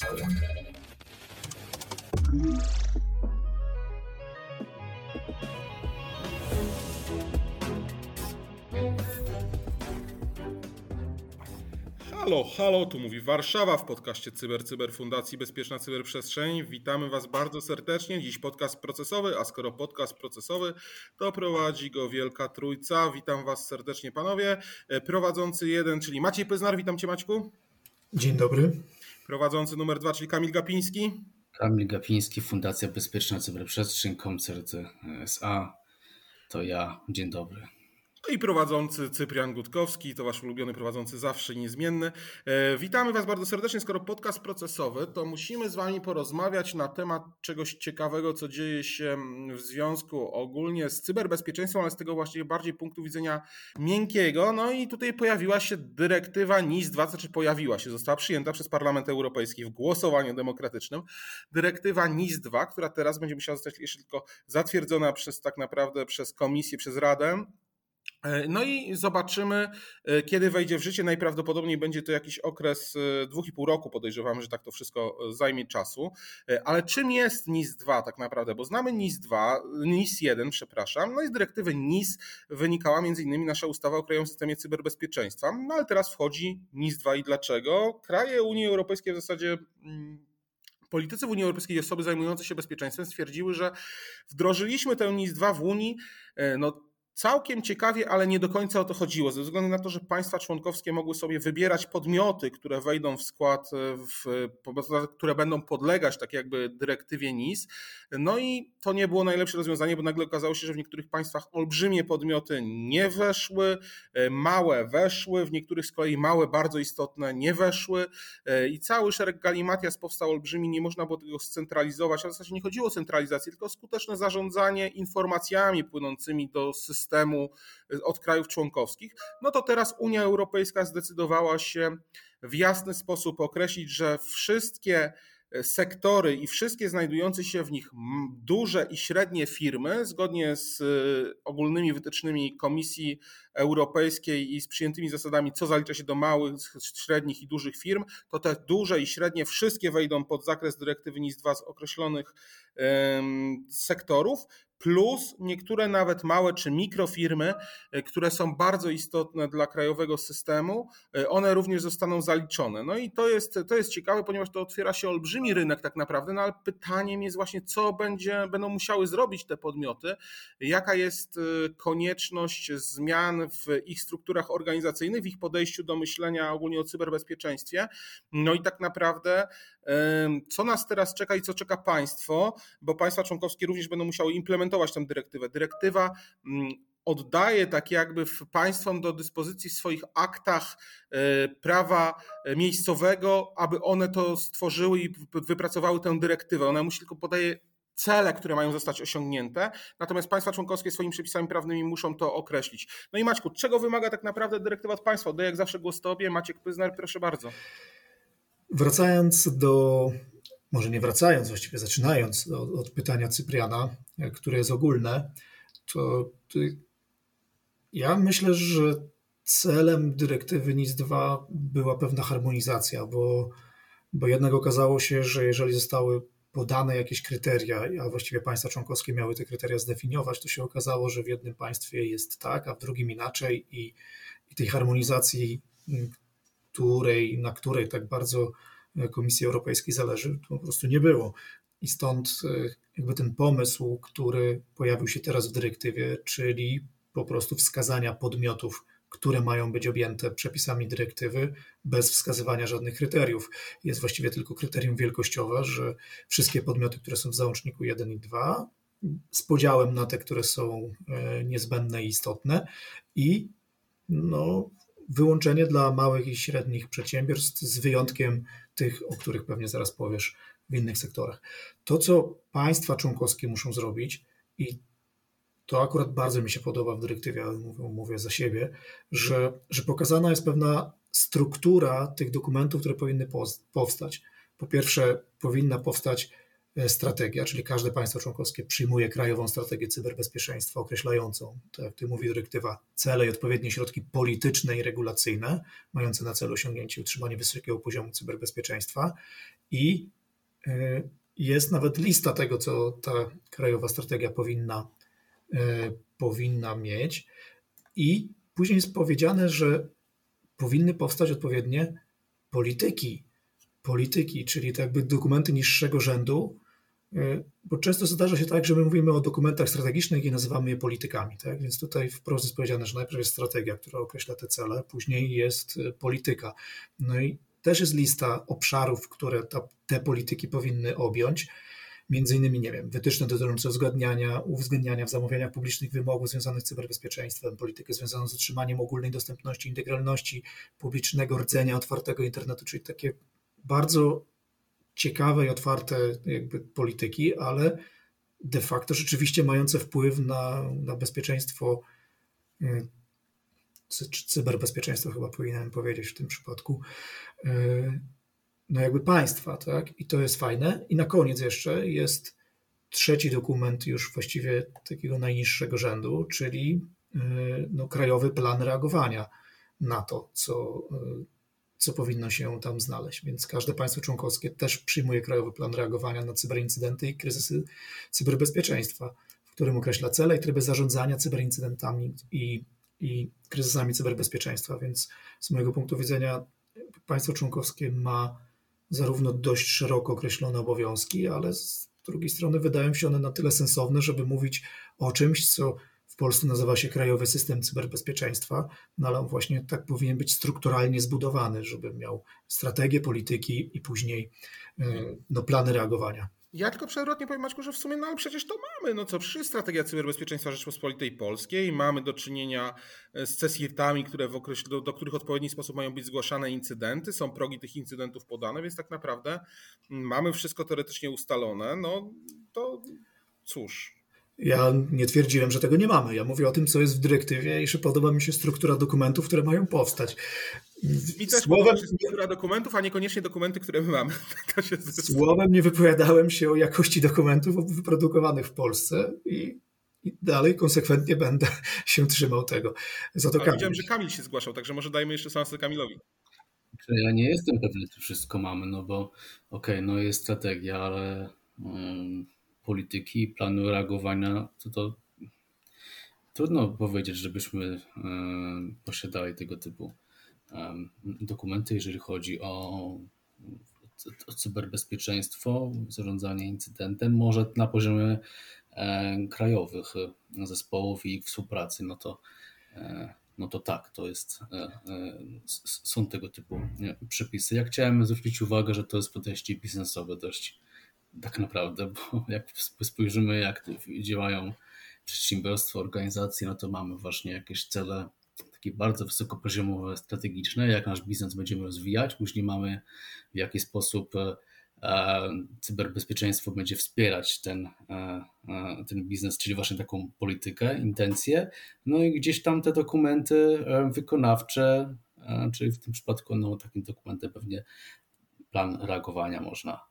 Halo, halo, tu mówi Warszawa w podcaście Cyber Cyber Fundacji Bezpieczna Cyberprzestrzeń. Witamy Was bardzo serdecznie. Dziś podcast procesowy, a skoro podcast procesowy, to prowadzi go Wielka Trójca. Witam Was serdecznie, panowie. E, prowadzący jeden, czyli Maciej Pyznar, witam Cię Maćku. Dzień dobry. Prowadzący numer dwa, czyli Kamil Gapiński. Kamil Gapiński, Fundacja Bezpieczna Cyberprzestrzeń, Koncert SA. To ja. Dzień dobry. No i prowadzący Cyprian Gutkowski, to wasz ulubiony prowadzący zawsze niezmienny. E, witamy was bardzo serdecznie. Skoro podcast procesowy, to musimy z wami porozmawiać na temat czegoś ciekawego, co dzieje się w związku ogólnie z cyberbezpieczeństwem, ale z tego właśnie bardziej punktu widzenia miękkiego. No i tutaj pojawiła się dyrektywa NIS-2, znaczy pojawiła się, została przyjęta przez Parlament Europejski w głosowaniu demokratycznym. Dyrektywa NIS-2, która teraz będzie musiała zostać jeszcze tylko zatwierdzona przez tak naprawdę przez Komisję, przez Radę no i zobaczymy, e, kiedy wejdzie w życie. Najprawdopodobniej będzie to jakiś okres e, dwóch i pół roku, podejrzewam, że tak to wszystko zajmie czasu. Ale czym jest NIS 2 tak naprawdę? Bo znamy NIS 2, NIS 1, przepraszam, no i z dyrektywy NIS wynikała między innymi nasza ustawa o krajowym systemie cyberbezpieczeństwa. No ale teraz wchodzi NIS 2 i dlaczego? Kraje Unii Europejskiej w zasadzie mm, politycy w Unii Europejskiej i osoby zajmujące się bezpieczeństwem stwierdziły, że wdrożyliśmy tę NIS 2 w Unii, no Całkiem ciekawie, ale nie do końca o to chodziło, ze względu na to, że państwa członkowskie mogły sobie wybierać podmioty, które wejdą w skład, e, w, które będą podlegać tak jakby dyrektywie NIS. No i to nie było najlepsze rozwiązanie, bo nagle okazało się, że w niektórych państwach olbrzymie podmioty nie weszły, e, małe weszły, w niektórych z kolei małe, bardzo istotne nie weszły e, i cały szereg galimatias powstał olbrzymi, nie można było tego scentralizować, a w zasadzie nie chodziło o centralizację, tylko o skuteczne zarządzanie informacjami płynącymi do systemu systemu y, od krajów członkowskich, no to teraz Unia Europejska zdecydowała się w jasny sposób określić, że wszystkie y, sektory i wszystkie znajdujące się w nich duże i średnie firmy, zgodnie z y, ogólnymi wytycznymi Komisji Europejskiej i z przyjętymi zasadami, co zalicza się do małych, średnich i dużych firm, to te duże i średnie wszystkie wejdą pod zakres dyrektywy NIS-2 z określonych sektorów plus niektóre nawet małe czy mikrofirmy, e, które są bardzo istotne dla krajowego systemu, e, one również zostaną zaliczone. No i to jest, to jest ciekawe, ponieważ to otwiera się olbrzymi rynek tak naprawdę, no ale pytaniem jest właśnie, co będzie, będą musiały zrobić te podmioty, jaka jest e, konieczność zmian w ich strukturach organizacyjnych, w ich podejściu do myślenia ogólnie o cyberbezpieczeństwie. No i tak naprawdę co nas teraz czeka i co czeka państwo, bo państwa członkowskie również będą musiały implementować tę dyrektywę. Dyrektywa mm, oddaje tak jakby państwom do dyspozycji w swoich aktach e, prawa e, miejscowego, aby one to stworzyły i wypracowały tę dyrektywę. Ona musi tylko podaje cele, które mają zostać osiągnięte, natomiast państwa członkowskie swoimi przepisami prawnymi muszą to określić. No i Maćku, czego wymaga tak naprawdę dyrektywa od państwa? Oddaję jak zawsze głos Tobie, Maciek Pyzner, proszę bardzo. Wracając do, może nie wracając, właściwie zaczynając od, od pytania Cypriana, które jest ogólne, to, to ja myślę, że celem dyrektywy NIS-2 była pewna harmonizacja, bo, bo jednak okazało się, że jeżeli zostały podane jakieś kryteria, a właściwie państwa członkowskie miały te kryteria zdefiniować, to się okazało, że w jednym państwie jest tak, a w drugim inaczej i, i tej harmonizacji, której, na której tak bardzo e, Komisji Europejskiej zależy, to po prostu nie było. I stąd e, jakby ten pomysł, który pojawił się teraz w dyrektywie, czyli po prostu wskazania podmiotów, które mają być objęte przepisami dyrektywy bez wskazywania żadnych kryteriów. Jest właściwie tylko kryterium wielkościowe, że wszystkie podmioty, które są w załączniku 1 i 2, z podziałem na te, które są e, niezbędne i istotne i no, wyłączenie dla małych i średnich przedsiębiorstw, z wyjątkiem tych, o których pewnie zaraz powiesz w innych sektorach. To, co państwa członkowskie muszą zrobić, i to akurat bardzo mi się podoba w dyrektywie, ale mówię, mówię za siebie, że, że pokazana jest pewna struktura tych dokumentów, które powinny powstać. Po pierwsze, powinna powstać strategia, czyli każde państwo członkowskie przyjmuje krajową strategię cyberbezpieczeństwa określającą, tak jak tu mówi dyrektywa, cele i odpowiednie środki polityczne i regulacyjne mające na celu osiągnięcie i utrzymanie wysokiego poziomu cyberbezpieczeństwa. I jest nawet lista tego, co ta krajowa strategia powinna, powinna mieć. I później jest powiedziane, że powinny powstać odpowiednie polityki, polityki, czyli tak jakby dokumenty niższego rzędu, y, bo często zdarza się tak, że my mówimy o dokumentach strategicznych i nazywamy je politykami. Tak? Więc tutaj wprost jest powiedziane, że najpierw jest strategia, która określa te cele, później jest y, polityka. No i też jest lista obszarów, które ta, te polityki powinny objąć między innymi, nie wiem, wytyczne dotyczące uzgadniania, uwzględniania w zamówieniach publicznych wymogów związanych z cyberbezpieczeństwem, politykę związaną z utrzymaniem ogólnej dostępności, integralności publicznego rdzenia otwartego internetu, czyli takie bardzo ciekawe i otwarte jakby polityki, ale de facto rzeczywiście mające wpływ na, na bezpieczeństwo, y, cyberbezpieczeństwo chyba powinienem powiedzieć w tym przypadku, y, no jakby państwa, tak? I to jest fajne. I na koniec jeszcze jest trzeci dokument już właściwie takiego najniższego rzędu, czyli y, no, krajowy plan reagowania na to, co, co powinno się tam znaleźć. Więc każde państwo członkowskie też przyjmuje krajowy plan reagowania na cyberincydenty i kryzysy cyberbezpieczeństwa, w którym określa cele i tryby zarządzania cyberincydentami i, i kryzysami cyberbezpieczeństwa. Więc z mojego punktu widzenia państwo członkowskie ma zarówno dość szeroko określone obowiązki, ale z drugiej strony wydają się one na tyle sensowne, żeby mówić o czymś, co Polsce nazywa się Krajowy System Cyberbezpieczeństwa, no ale on właśnie tak powinien być strukturalnie zbudowany, żeby miał strategię polityki i później e, no, plany reagowania. Ja tylko przewrotnie powiem Maćku, że w sumie no ale przecież to mamy, no co, przy strategia cyberbezpieczeństwa Rzeczpospolitej Polskiej, mamy do czynienia e, z CSIRT-ami, które w okreś- do, do, których w odpowiedni sposób mają być zgłaszane incydenty, są progi tych incydentów podane, więc tak naprawdę mm, mamy wszystko teoretycznie ustalone, no to cóż, ja nie twierdziłem, że tego nie mamy. Ja mówię o tym, co jest w dyrektywie i że podoba mi się struktura dokumentów, które mają powstać. Mi też Słowem... się struktura dokumentów, a niekoniecznie dokumenty, które my mamy. Słowem nie wypowiadałem się o jakości dokumentów wyprodukowanych w Polsce i, i dalej konsekwentnie będę się trzymał tego. Za to Kamil. Widziałem, że Kamil się zgłaszał, także może dajmy jeszcze szansę Kamilowi. Ja nie jestem pewny, czy wszystko mamy, no bo okej, okay, no jest strategia, ale um, polityki, planu reagowania, to, to trudno powiedzieć, żebyśmy um, posiadali tego typu dokumenty, jeżeli chodzi o, cyberbezpieczeństwo, zarządzanie incydentem, może na poziomie krajowych zespołów i współpracy, no to, e, no to tak, to jest, e, e, są tego typu przepisy. Ja chciałem zwrócić uwagę, że to jest podejście biznesowe dość tak naprawdę, bo jak spojrzymy, jak działają przedsiębiorstwa, organizacje, no to mamy właśnie jakieś cele takie bardzo wysokopoziomowe, strategiczne, jak nasz biznes będziemy rozwijać, później mamy w jaki sposób e, e, cyberbezpieczeństwo będzie wspierać ten, e, ten biznes, czyli właśnie taką politykę, intencje. No i gdzieś tam te dokumenty wykonawcze, czyli w tym przypadku no, takim dokumentem pewnie plan reagowania można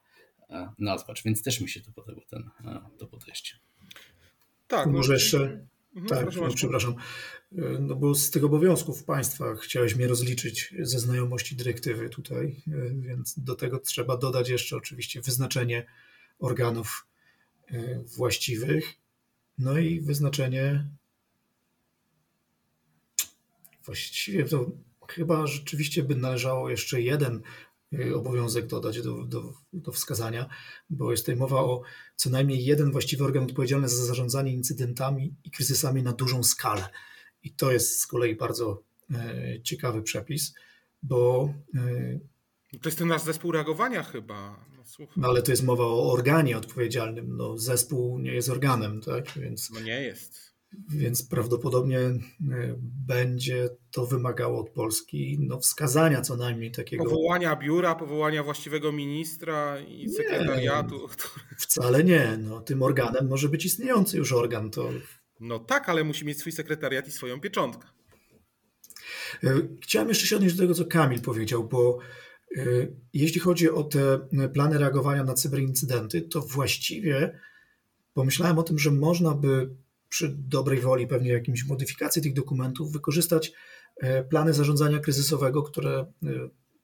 nazwać, więc też mi się to podoba ten, to podejście. Tak, może jeszcze Mhm, tak, no, przepraszam. E, no bo z tych obowiązków państwa chciałeś mnie rozliczyć ze znajomości dyrektywy tutaj, e, więc do tego trzeba dodać jeszcze oczywiście wyznaczenie organów e, właściwych, no i wyznaczenie właściwie to chyba rzeczywiście by należało jeszcze jeden obowiązek dodać do, do, do wskazania, bo jest tutaj mowa o co najmniej jeden właściwy organ odpowiedzialny za zarządzanie incydentami i kryzysami na dużą skalę. I to jest z kolei bardzo e, ciekawy przepis, bo. E, to jest ten nasz zespół reagowania chyba. No, no, ale to jest mowa o organie odpowiedzialnym. No, zespół nie jest organem, tak? Więc, no nie jest. Więc prawdopodobnie e, będzie to wymagało od Polski no, wskazania co najmniej takiego. Powołania biura, powołania właściwego ministra i sekretariatu. Nie, wcale nie. No, tym organem może być istniejący już organ. To... No tak, ale musi mieć swój sekretariat i swoją pieczątkę. E, chciałem jeszcze się odnieść do tego, co Kamil powiedział, bo Jeśli chodzi o te plany reagowania na cyberincydenty, to właściwie pomyślałem o tym, że można by przy dobrej woli pewnie jakimś modyfikacji tych dokumentów wykorzystać plany zarządzania kryzysowego, które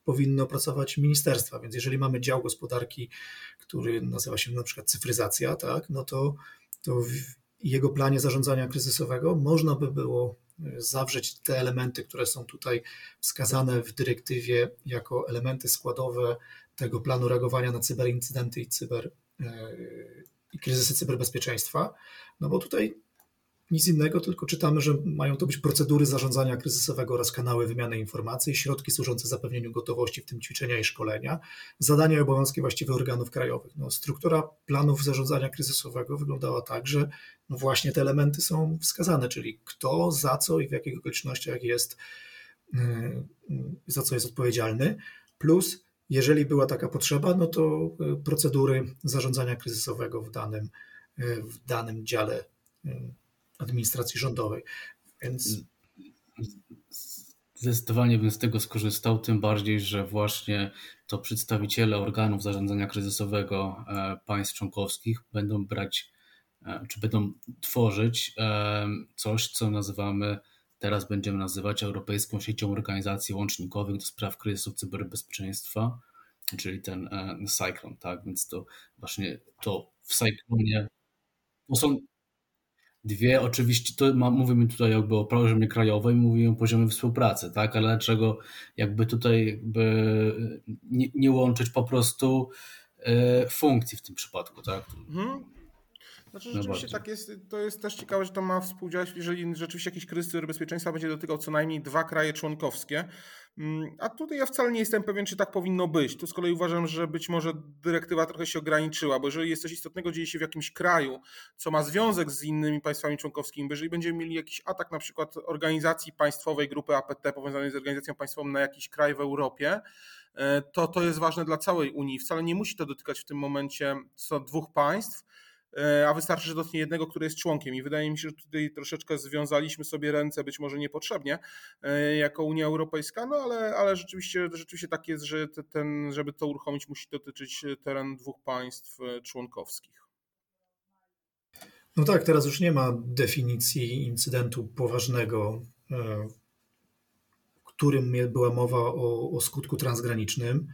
powinny opracować ministerstwa. Więc jeżeli mamy dział gospodarki, który nazywa się na przykład cyfryzacja, tak, no to, to w jego planie zarządzania kryzysowego można by było e, zawrzeć te elementy, które są tutaj wskazane w dyrektywie jako elementy składowe tego planu reagowania na cyberincydenty i cyber e, i kryzysy cyberbezpieczeństwa, no bo tutaj nic innego, tylko czytamy, że mają to być procedury zarządzania kryzysowego oraz kanały wymiany informacji, środki służące zapewnieniu gotowości, w tym ćwiczenia i szkolenia, zadania i obowiązki właściwych organów krajowych. No, struktura planów zarządzania kryzysowego wyglądała tak, że no właśnie te elementy są wskazane, czyli kto, za co i w jakich okolicznościach jest, yy, za co jest odpowiedzialny, plus jeżeli była taka potrzeba, no to yy, procedury zarządzania kryzysowego w danym, yy, w danym dziale administracji rządowej. Więc. Zdecydowanie bym z tego skorzystał, tym bardziej, że właśnie to przedstawiciele organów zarządzania kryzysowego e, państw członkowskich będą brać, e, czy będą tworzyć e, coś, co nazywamy, teraz będziemy nazywać Europejską Siecią Organizacji Łącznikowych do spraw kryzysu cyberbezpieczeństwa, czyli ten Cyclone, tak? Więc to właśnie to w Cyclonie to są Dwie, oczywiście, to ma, mówimy tutaj jakby o poziomie krajowym, mówimy o poziomie współpracy, tak? Ale dlaczego jakby tutaj jakby nie, nie łączyć po prostu e, funkcji w tym przypadku, tak? Mhm. Znaczy rzeczywiście tak jest, to jest też ciekawe, że to ma współdziałać, jeżeli rzeczywiście jakiś kryzys bezpieczeństwa będzie dotykał co najmniej dwa kraje członkowskie. Mm, a tutaj ja wcale nie jestem pewien, czy tak powinno być. Tu z kolei uważam, że być może dyrektywa trochę się ograniczyła, bo jeżeli jest coś istotnego, dzieje się w jakimś kraju, co ma związek z innymi państwami członkowskimi, jeżeli będziemy mieli jakiś atak na przykład organizacji państwowej, grupy APT powiązanej z organizacją państwową na jakiś kraj w Europie, e, to to jest ważne dla całej Unii. Wcale nie musi to dotykać w tym momencie co dwóch państw, a wystarczy, że dotknie jednego, który jest członkiem. I wydaje mi się, że tutaj troszeczkę związaliśmy sobie ręce, być może niepotrzebnie, e, jako Unia Europejska, no ale, ale rzeczywiście, rzeczywiście tak jest, że ten, żeby to uruchomić, musi dotyczyć teren dwóch państw e, członkowskich. No tak, teraz już nie ma definicji incydentu poważnego, w którym była mowa o, o skutku transgranicznym.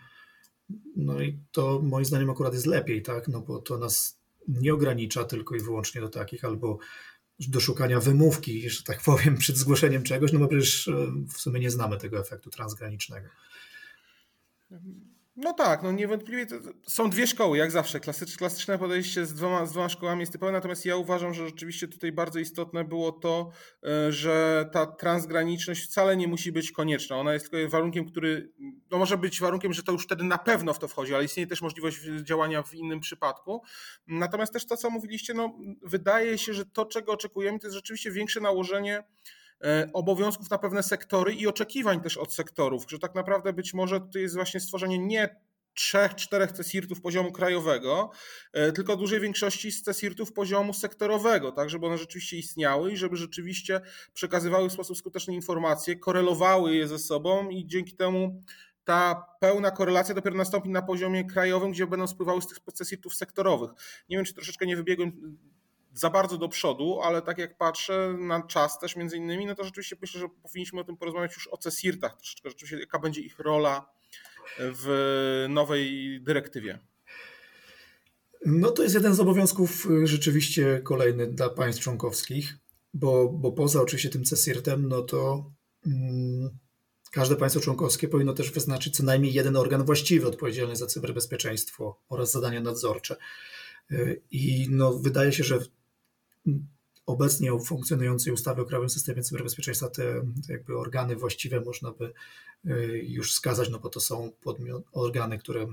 No i to moim zdaniem akurat jest lepiej, tak? No bo to nas nie ogranicza tylko i wyłącznie do takich, albo do szukania wymówki, że tak powiem, przed zgłoszeniem czegoś, no bo przecież e, w sumie nie znamy tego efektu transgranicznego. No tak, no niewątpliwie są dwie szkoły, jak zawsze. Klasyczne podejście z dwoma, z dwoma szkołami jest typowe, natomiast ja uważam, że rzeczywiście tutaj bardzo istotne było to, e, że ta transgraniczność wcale nie musi być konieczna. Ona jest tylko warunkiem, który, no może być warunkiem, że to już wtedy na pewno w to wchodzi, ale istnieje też możliwość działania w innym przypadku. Natomiast też to, co mówiliście, no wydaje się, że to, czego oczekujemy, to jest rzeczywiście większe nałożenie obowiązków na pewne sektory i oczekiwań też od sektorów, że tak naprawdę być może to jest właśnie stworzenie nie trzech, czterech CESIRTów poziomu krajowego, e, tylko dużej większości z CESIRTów poziomu sektorowego, tak, żeby one rzeczywiście istniały i żeby rzeczywiście przekazywały w sposób skuteczny informacje, korelowały je ze sobą i dzięki temu ta pełna korelacja dopiero nastąpi na poziomie krajowym, gdzie będą spływały z tych CESIRTów sektorowych. Nie wiem, czy troszeczkę nie wybiegłem za bardzo do przodu, ale tak jak patrzę na czas też między innymi, no to rzeczywiście myślę, że powinniśmy o tym porozmawiać już o CESIRTach troszeczkę, rzeczywiście jaka będzie ich rola w nowej dyrektywie. No to jest jeden z obowiązków y, rzeczywiście kolejny dla państw członkowskich, bo, bo poza oczywiście tym CESIRTem, no to mm, każde państwo członkowskie powinno też wyznaczyć co najmniej jeden organ właściwy odpowiedzialny za cyberbezpieczeństwo oraz zadania nadzorcze. Y, I no, wydaje się, że obecnie funkcjonującej ustawy o Krajowym Systemie Cyberbezpieczeństwa te, te, jakby organy właściwe można by y, już wskazać, no bo to są podmiot, organy, które y,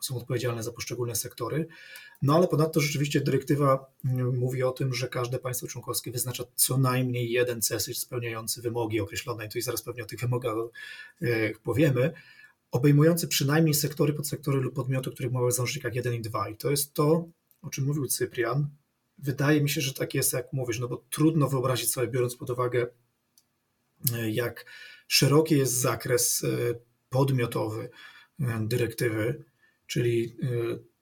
są odpowiedzialne za poszczególne sektory. No ale ponadto rzeczywiście dyrektywa y, mówi o tym, że każde państwo członkowskie wyznacza co najmniej jeden CESY spełniający wymogi określone, i zaraz pewnie o tych wymogach powiemy, obejmujący przynajmniej sektory, podsektory lub podmioty, których mowa w załącznikach 1 i 2. I to jest to, o czym mówił Cyprian, wydaje mi się, że tak jest, jak mówisz, no bo trudno wyobrazić sobie, biorąc pod uwagę, e, jak szeroki jest zakres e, podmiotowy dyrektywy, czyli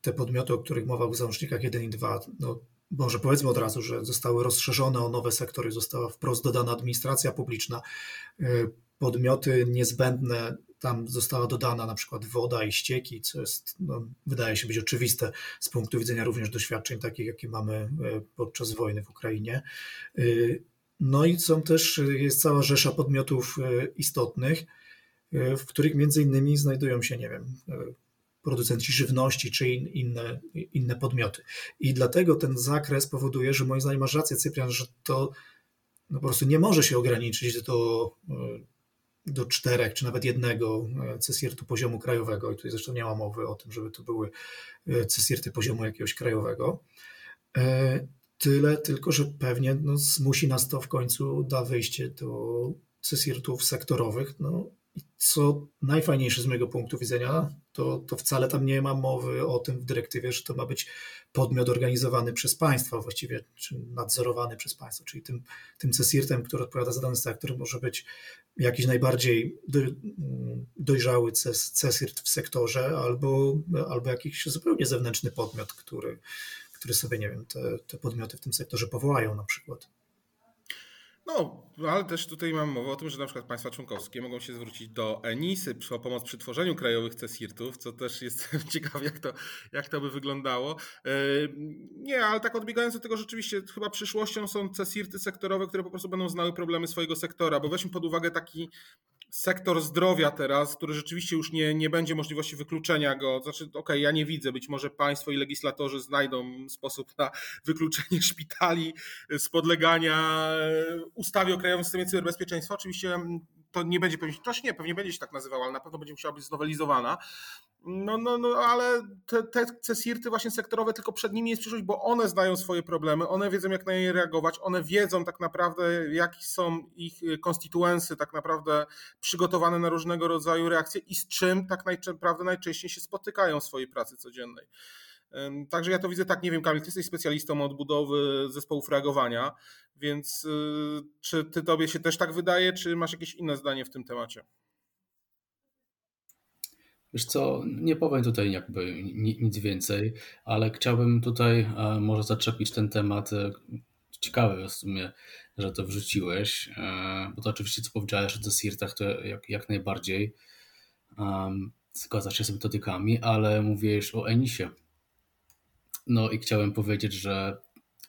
te podmioty, o których mowa w załącznikach 1 i 2, no, może powiedzmy od razu, że zostały rozszerzone o nowe sektory, została wprost dodana administracja publiczna, podmioty niezbędne, tam została dodana na przykład woda i ścieki, co jest, no, wydaje się być oczywiste z punktu widzenia również doświadczeń takich, jakie mamy e, podczas wojny w Ukrainie. E, no i są też, jest cała rzesza podmiotów e, istotnych, w których między innymi znajdują się, nie wiem, producenci żywności czy inne, inne podmioty. I dlatego ten zakres powoduje, że moim zdaniem masz rację, Cyprian, że to no po prostu nie może się ograniczyć do do czterech, czy nawet jednego e, cesirtu poziomu krajowego. I tutaj zresztą nie ma mowy o tym, żeby to były e, cesirty poziomu jakiegoś krajowego. E, tyle tylko, że pewnie no, zmusi nas to w końcu da wyjście do cesirtów sektorowych. No, co najfajniejsze z mojego punktu widzenia, to, to wcale tam nie ma mowy o tym w dyrektywie, że to ma być podmiot organizowany przez państwa, właściwie czy nadzorowany przez państwo, czyli tym, tym który odpowiada za dany sektor, może być jakiś najbardziej do, dojrzały CESIRT w sektorze albo, albo jakiś zupełnie zewnętrzny podmiot, który, który sobie, nie wiem, te, te podmioty w tym sektorze powołają na przykład. No, ale też tutaj mam mowę o tym, że na przykład państwa członkowskie mogą się zwrócić do ENISY o pomoc przy tworzeniu krajowych CESIRT-ów, co też jest ciekawe, jak to, jak to by wyglądało. E, nie, ale tak odbiegając do tego, rzeczywiście chyba przyszłością są CESIRT-y sektorowe, które po prostu będą znały problemy swojego sektora, bo weźmy pod uwagę taki sektor zdrowia teraz, który rzeczywiście już nie, nie będzie możliwości wykluczenia go. Znaczy, okej, okay, ja nie widzę, być może państwo i legislatorzy znajdą sposób na wykluczenie szpitali z podlegania ustawie o Krajowym Systemie Cyberbezpieczeństwa. Oczywiście to nie będzie pewnie, to nie, pewnie będzie się tak nazywał, ale na pewno będzie musiała być znowelizowana. No, no, no ale te, te CSIRT-y właśnie sektorowe, tylko przed nimi jest przyszłość, bo one znają swoje problemy, one wiedzą jak na nie reagować, one wiedzą tak naprawdę jakie są ich konstytuensy tak naprawdę przygotowane na różnego rodzaju reakcje i z czym tak naprawdę najczęściej się spotykają w swojej pracy codziennej. Także ja to widzę tak, nie wiem, Kamil, ty jesteś specjalistą od budowy zespołów reagowania, więc y, czy ty tobie się też tak wydaje, czy masz jakieś inne zdanie w tym temacie? Wiesz co, nie powiem tutaj jakby nic więcej, ale chciałbym tutaj e, może zaczepić ten temat. E, ciekawy w sumie, że to wrzuciłeś, e, bo to oczywiście co powiedziałeś o desirtach to jak, jak najbardziej um, zgadza się z metodykami, ale mówiłeś o Enisie. No i chciałem powiedzieć, że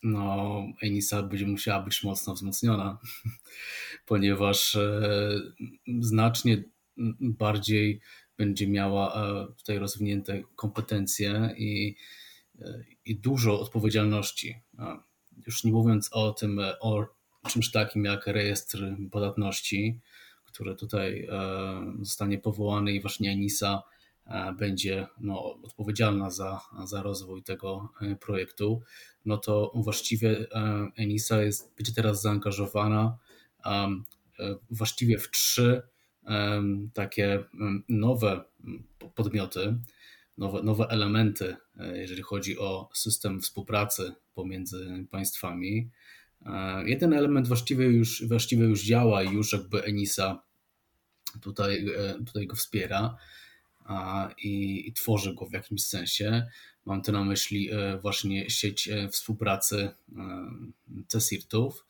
no, Enisa będzie musiała być mocno wzmocniona, ponieważ znacznie bardziej będzie miała e, tutaj rozwinięte kompetencje i, e, i dużo odpowiedzialności. Już nie mówiąc o tym, e, o czymś takim jak rejestr podatności, który tutaj zostanie powołany i właśnie ENISA będzie no, odpowiedzialna za, za rozwój tego projektu, no to właściwie ENISA jest, będzie teraz zaangażowana właściwie w trzy takie nowe podmioty, nowe, nowe elementy, e, jeżeli chodzi o system współpracy pomiędzy państwami. E, jeden element właściwie już, właściwie już działa i już jakby Enisa tutaj, e, tutaj go wspiera i, i tworzy go w jakimś sensie. Mam tu na myśli właśnie sieć współpracy CSIRT-ów,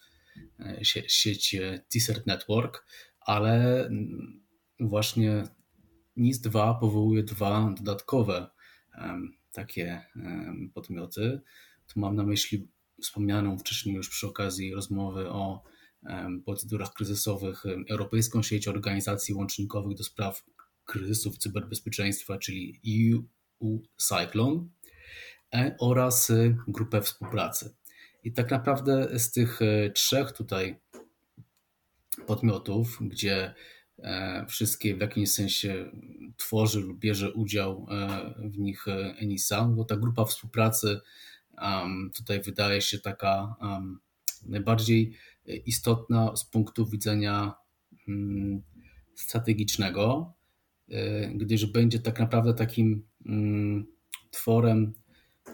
sieć T-Cert Network, ale właśnie NIS-2 powołuje dwa dodatkowe takie podmioty. Tu mam na myśli wspomnianą wcześniej już przy okazji rozmowy o procedurach kryzysowych Europejską Sieć Organizacji Łącznikowych do Spraw Kryzysów Cyberbezpieczeństwa, czyli EU Cyclone e, oraz grupę współpracy. I tak naprawdę z tych e, trzech tutaj podmiotów, gdzie e, wszystkie w jakimś sensie tworzy lub bierze udział e, w nich e, Enisa, bo ta grupa współpracy tutaj wydaje się taka najbardziej istotna z punktu widzenia mm, strategicznego, gdyż będzie tak naprawdę takim mm, tworem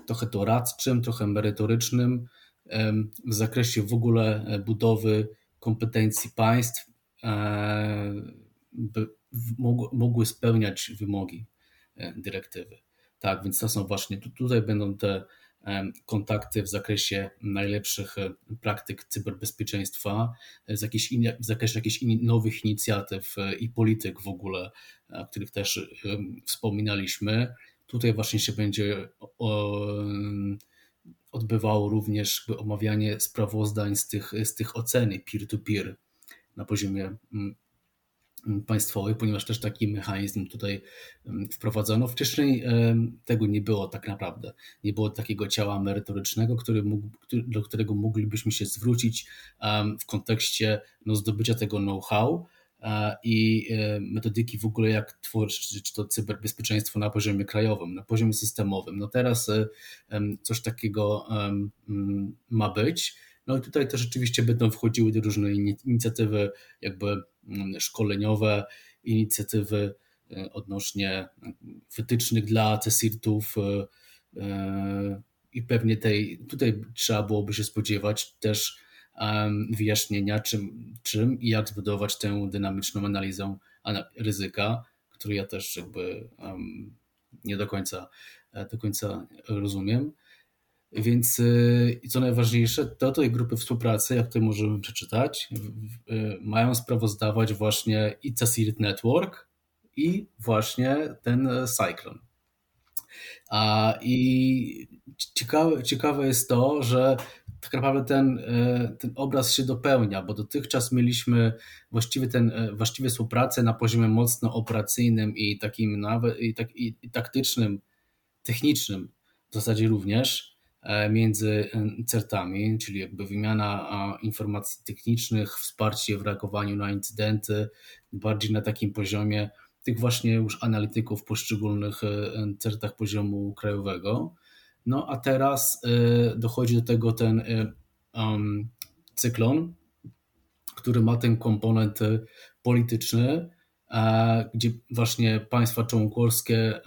trochę doradczym, trochę merytorycznym w zakresie w ogóle budowy kompetencji państw, e, by mogły spełniać wymogi dyrektywy. Tak, więc to są właśnie, tutaj będą te kontakty w zakresie najlepszych praktyk cyberbezpieczeństwa, z, jakichś w zakresie jakichś nowych inicjatyw i polityk w ogóle, o których też wspominaliśmy. Tutaj właśnie się będzie odbywało również omawianie sprawozdań z tych, z tych oceny peer-to-peer na poziomie państwowych, ponieważ też taki mechanizm tutaj wprowadzono. Wcześniej tego nie było tak naprawdę. Nie było takiego ciała merytorycznego, który mógł, do którego moglibyśmy się zwrócić w kontekście no, zdobycia tego know-how i e, metodyki w ogóle jak tworzyć to cyberbezpieczeństwo na poziomie krajowym, na poziomie systemowym. No teraz e, coś takiego ma być. No i tutaj też rzeczywiście będą wchodziły różne inicjatywy jakby szkoleniowe, inicjatywy e, odnośnie wytycznych dla CSIRT-ów i pewnie tej, tutaj trzeba byłoby się spodziewać też wyjaśnienia, czym, czym i jak zbudować tę dynamiczną analizę ryzyka, którą ja też jakby nie do końca, e, do końca rozumiem. Więc e, co najważniejsze, to tej grupy współpracy, jak tutaj możemy przeczytać, e, mają sprawozdawać właśnie i CSIRT Network i właśnie ten Cyclone. A, I ciekawe, ciekawe jest to, że tak naprawdę ten, e, ten obraz się dopełnia, bo dotychczas mieliśmy właściwie, ten, e, właściwie współpracę na poziomie mocno operacyjnym i takim nawet i, tak, i, i taktycznym, technicznym w zasadzie również e, między CERTami, czyli jakby wymiana informacji technicznych, wsparcie w reagowaniu na incydenty, bardziej na takim poziomie tych właśnie już analityków w poszczególnych CERTach poziomu krajowego. No a teraz dochodzi do tego ten cyklon, który ma ten komponent polityczny, gdzie właśnie państwa członkowskie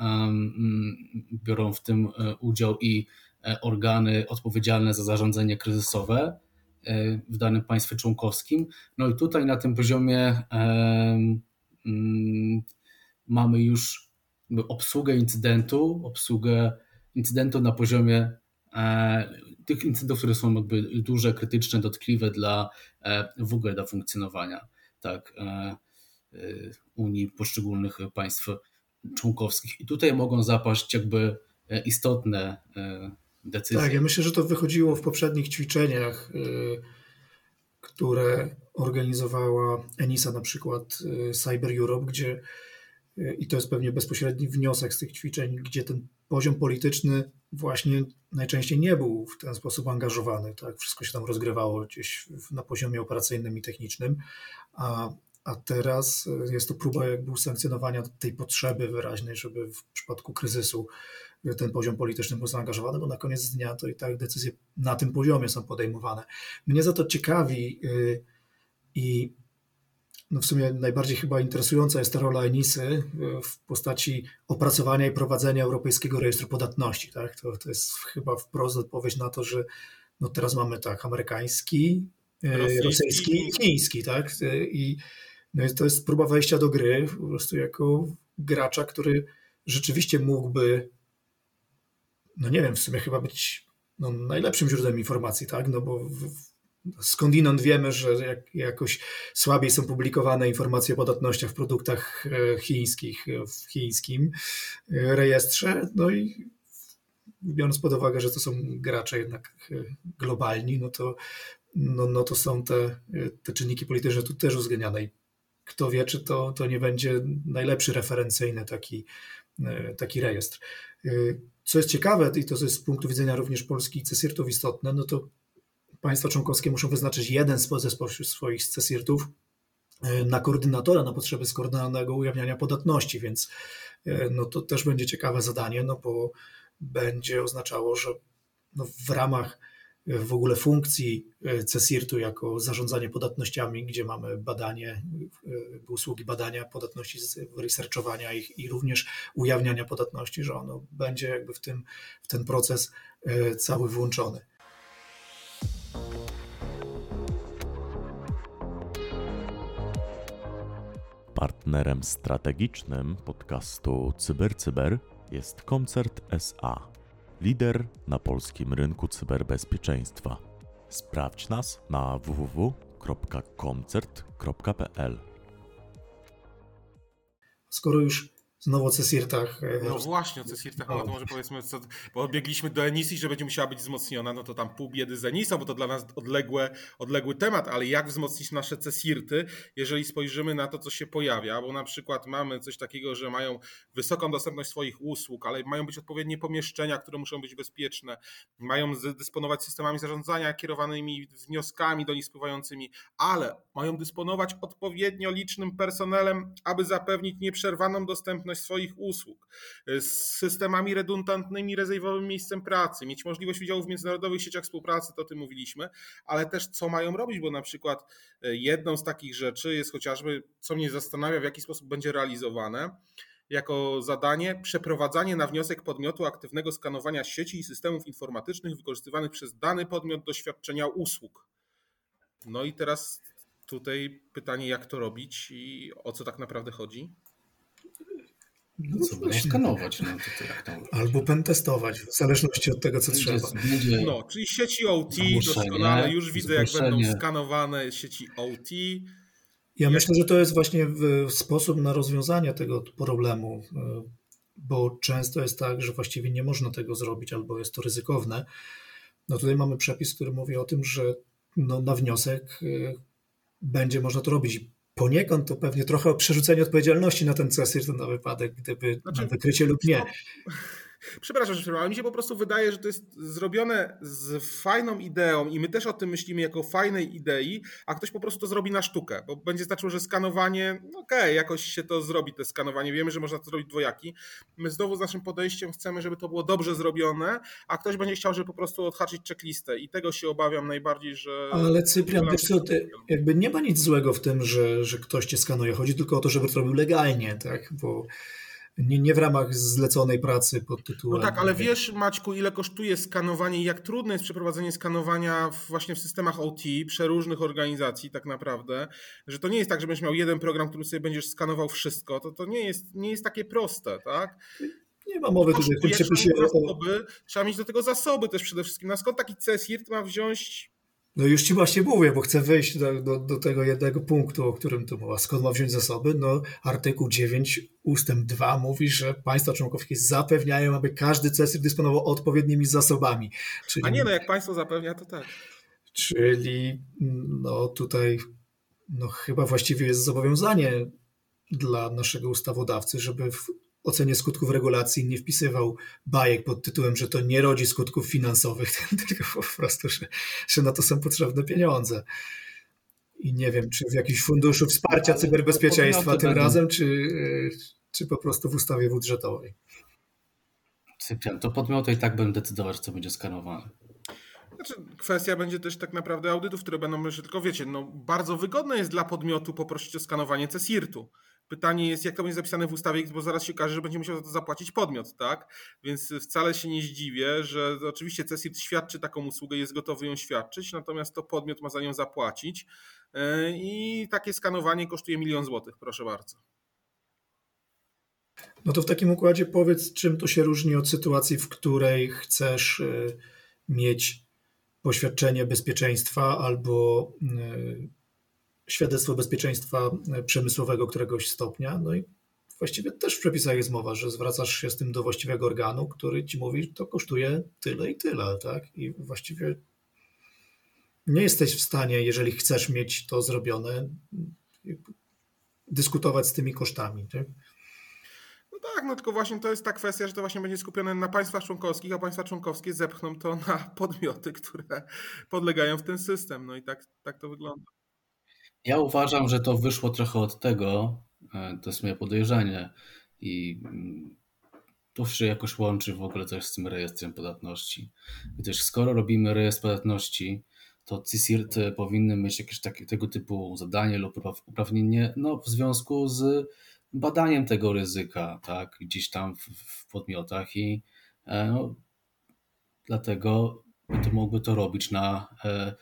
biorą w tym udział i e, organy odpowiedzialne za zarządzanie kryzysowe w danym państwie członkowskim. No i tutaj na tym poziomie mm, mamy już obsługę incydentu, obsługę incydentu na poziomie e, tych incydentów, które są jakby duże, krytyczne, dotkliwe dla e, w ogóle dla funkcjonowania tak, e, Unii, poszczególnych państw członkowskich. I tutaj mogą zapaść jakby istotne Tak, ja myślę, że to wychodziło w poprzednich ćwiczeniach, które organizowała ENISA, na przykład Cyber Europe, gdzie i to jest pewnie bezpośredni wniosek z tych ćwiczeń, gdzie ten poziom polityczny właśnie najczęściej nie był w ten sposób angażowany. Tak? Wszystko się tam rozgrywało gdzieś na poziomie operacyjnym i technicznym, a, a teraz jest to próba jakby usankcjonowania tej potrzeby wyraźnej, żeby w przypadku kryzysu ten poziom polityczny był zaangażowany, bo na koniec dnia to i tak decyzje na tym poziomie są podejmowane. Mnie za to ciekawi yy, i no w sumie najbardziej chyba interesująca jest ta rola Enisy e, w postaci opracowania i prowadzenia Europejskiego Rejestru Podatności. Tak? To, to jest chyba wprost odpowiedź na to, że no teraz mamy tak amerykański, e, rosyjski, rosyjski i chiński. Tak? I no to jest próba wejścia do gry po prostu jako gracza, który rzeczywiście mógłby, no nie wiem, w sumie chyba być no, najlepszym źródłem informacji, tak? No bo w, skądinąd wiemy, że jak, jakoś słabiej są publikowane informacje o podatnościach w produktach e, chińskich e, w chińskim e, rejestrze. No i biorąc pod uwagę, że to są gracze jednak globalni, no to, no, no to są te, te czynniki polityczne tu też uwzględniane. I kto wie, czy to, to nie będzie najlepszy referencyjny taki, taki rejestr. Co jest ciekawe, i to jest z punktu widzenia również Polski i CESIRT-ów istotne, no to państwa członkowskie muszą wyznaczyć jeden ze swoich CESIRT-ów e, na koordynatora na potrzeby skoordynowanego ujawniania podatności, więc e, no to też będzie ciekawe zadanie, no bo będzie oznaczało, że no w ramach w ogóle funkcji CESIRT-u jako zarządzanie podatnościami, gdzie mamy badanie, usługi badania podatności, researchowania ich i również ujawniania podatności, że ono będzie jakby w, tym, w ten proces cały włączony. Partnerem strategicznym podcastu CyberCyber jest Koncert SA, lider na polskim rynku cyberbezpieczeństwa. Sprawdź nas na www.koncert.pl. Skoro już Znowu o Cesirtach. E, no właśnie, o Cesirtach, no to może powiedzmy, co, bo odbiegliśmy do Enisy, że będzie musiała być wzmocniona, no to tam pół biedy z Enisą, bo to dla nas odległe, odległy temat, ale jak wzmocnić nasze Cesirty, jeżeli spojrzymy na to, co się pojawia, bo na przykład mamy coś takiego, że mają wysoką dostępność swoich usług, ale mają być odpowiednie pomieszczenia, które muszą być bezpieczne, mają dysponować systemami zarządzania kierowanymi wnioskami do nich spływającymi, ale mają dysponować odpowiednio licznym personelem, aby zapewnić nieprzerwaną dostępność dostępność swoich usług, e, z systemami redundantnymi, rezerwowym miejscem pracy, mieć możliwość udziału w międzynarodowych sieciach współpracy, to o tym mówiliśmy, ale też co mają robić, bo na przykład e, jedną z takich rzeczy jest chociażby, co mnie zastanawia, w jaki sposób będzie realizowane, jako zadanie przeprowadzanie na wniosek podmiotu aktywnego skanowania sieci i systemów informatycznych wykorzystywanych przez dany podmiot do świadczenia usług. No i teraz tutaj pytanie, jak to robić i o co tak naprawdę chodzi? No co, będą skanować. No, to, to to Albo pentestować, w zależności od tego, co będzie, trzeba. Będzie no, czyli sieci OT doskonale, już widzę, jak będą skanowane sieci OT. Ja jak... myślę, że to jest właśnie sposób na rozwiązanie tego problemu, e, bo często jest tak, że właściwie nie można tego zrobić, albo jest to ryzykowne. No tutaj mamy przepis, który mówi o tym, że no, na wniosek e, będzie można to robić poniekąd to pewnie trochę o przerzucenie odpowiedzialności na ten CESIR na wypadek, gdyby znaczy, na wykrycie lub nie. Przepraszam, że przerwałem. Mi się po prostu wydaje, że to jest zrobione z fajną ideą i my też o tym myślimy jako fajnej idei, a ktoś po prostu to zrobi na sztukę, bo będzie znaczyło, że skanowanie, no okej, okay, jakoś się to zrobi, te skanowanie. Wiemy, że można to zrobić dwojaki. My znowu z naszym podejściem chcemy, żeby to było dobrze zrobione, a ktoś będzie chciał, żeby po prostu odhaczyć checklistę i tego się obawiam najbardziej, że... Ale Cyprian, wiesz co, ty, jakby nie ma nic złego w tym, że, że ktoś cię skanuje. Chodzi tylko o to, żeby to robił legalnie, tak, bo nie, nie w ramach zleconej pracy pod tytułem. No tak, ale wiesz, Maćku, ile kosztuje skanowanie i jak trudne jest przeprowadzenie skanowania właśnie w systemach OT przeróżnych organizacji, tak naprawdę, że to nie jest tak, że będziesz miał jeden program, który sobie będziesz skanował wszystko. To, to nie, jest, nie jest takie proste, tak? Nie ma mowy tutaj w tym przepisie. Zasoby, trzeba mieć do tego zasoby też przede wszystkim. Na skąd taki CSIRT ma wziąć no już ci właśnie mówię, bo chcę wejść do, do, do, tego jednego punktu, o którym tu mowa. Skąd ma wziąć zasoby? No artykuł 9 ustęp 2 mówi, że państwa członkowskie zapewniają, aby każdy CESIR dysponował odpowiednimi zasobami. Czyli, A nie, no jak państwo zapewnia, to tak. Czyli no tutaj no chyba właściwie jest zobowiązanie dla naszego ustawodawcy, żeby w ocenie skutków regulacji nie wpisywał bajek pod tytułem, że to nie rodzi skutków finansowych, tylko po prostu, że, że na to są potrzebne pieniądze. I nie wiem, czy w jakimś funduszu wsparcia cyberbezpieczeństwa tym razem, czy, czy po prostu w ustawie budżetowej. Cyprian, to podmioty i tak będą decydować, co będzie skanowane. Znaczy, kwestia będzie też tak naprawdę audytów, które będą, myślę, tylko wiecie, no, bardzo wygodne jest dla podmiotu poprosić o skanowanie CSIRT-u. Pytanie jest, jak to będzie zapisane w ustawie, bo zaraz się okaże, że będzie musiał za to zapłacić podmiot, tak? Więc wcale się nie zdziwię, że oczywiście CESIRT świadczy taką usługę, jest gotowy ją świadczyć, natomiast to podmiot ma za nią zapłacić e, i takie skanowanie kosztuje milion złotych, proszę bardzo. No to w takim układzie powiedz, czym to się różni od sytuacji, w której chcesz e, mieć poświadczenie bezpieczeństwa albo e, świadectwo bezpieczeństwa e, przemysłowego któregoś stopnia. No i właściwie też w przepisach jest mowa, że zwracasz się z tym do właściwego organu, który ci mówi, to kosztuje tyle i tyle, tak? I właściwie nie jesteś w stanie, jeżeli chcesz mieć to zrobione, dyskutować z tymi kosztami. Tak? No tak, no tylko właśnie to jest ta kwestia, że to właśnie będzie skupione na państwach członkowskich, a państwa członkowskie zepchną to na podmioty, które podlegają w ten system. No i tak, tak to wygląda. Ja uważam, że to wyszło trochę od tego, e, to jest moje podejrzenie i mm, tu się jakoś łączy w ogóle coś z tym rejestrem podatności. Gdyż skoro robimy rejestr podatności, to CSIRT powinny mieć jakieś takie, tego typu zadanie lub uprawnienie no, w związku z badaniem tego ryzyka, tak, gdzieś tam w, w podmiotach i e, no, dlatego to mogły to robić na, e,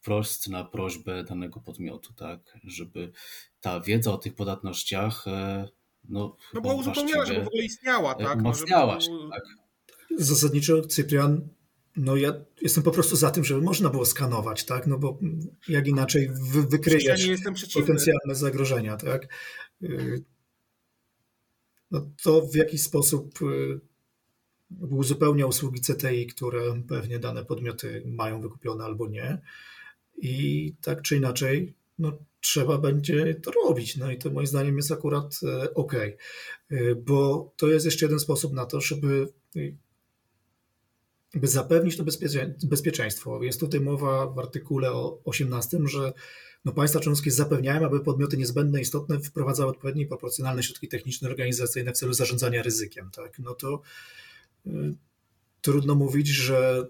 wprost na prośbę danego podmiotu, tak, żeby ta wiedza o tych podatnościach no, no była uzupełniona, żeby w ogóle istniała, tak? Umacniała no, się, tak. Zasadniczo, Cyprian, no ja jestem po prostu za tym, żeby można było skanować, tak? No bo jak inaczej wy, wykryjesz ja potencjalne zagrożenia, tak? Y, no to w jakiś sposób y, uzupełnia usługi CTI, które pewnie dane podmioty mają wykupione albo nie. I tak czy inaczej, no, trzeba będzie to robić. No i to moim zdaniem jest akurat e, ok, e, bo to jest jeszcze jeden sposób na to, żeby by zapewnić to bezpieczeństwo. Jest tutaj mowa w artykule 18, że no państwa członkowskie zapewniają, aby podmioty niezbędne i istotne wprowadzały odpowiednie i proporcjonalne środki techniczne organizacyjne w celu zarządzania ryzykiem. Tak? No to y, trudno mówić, że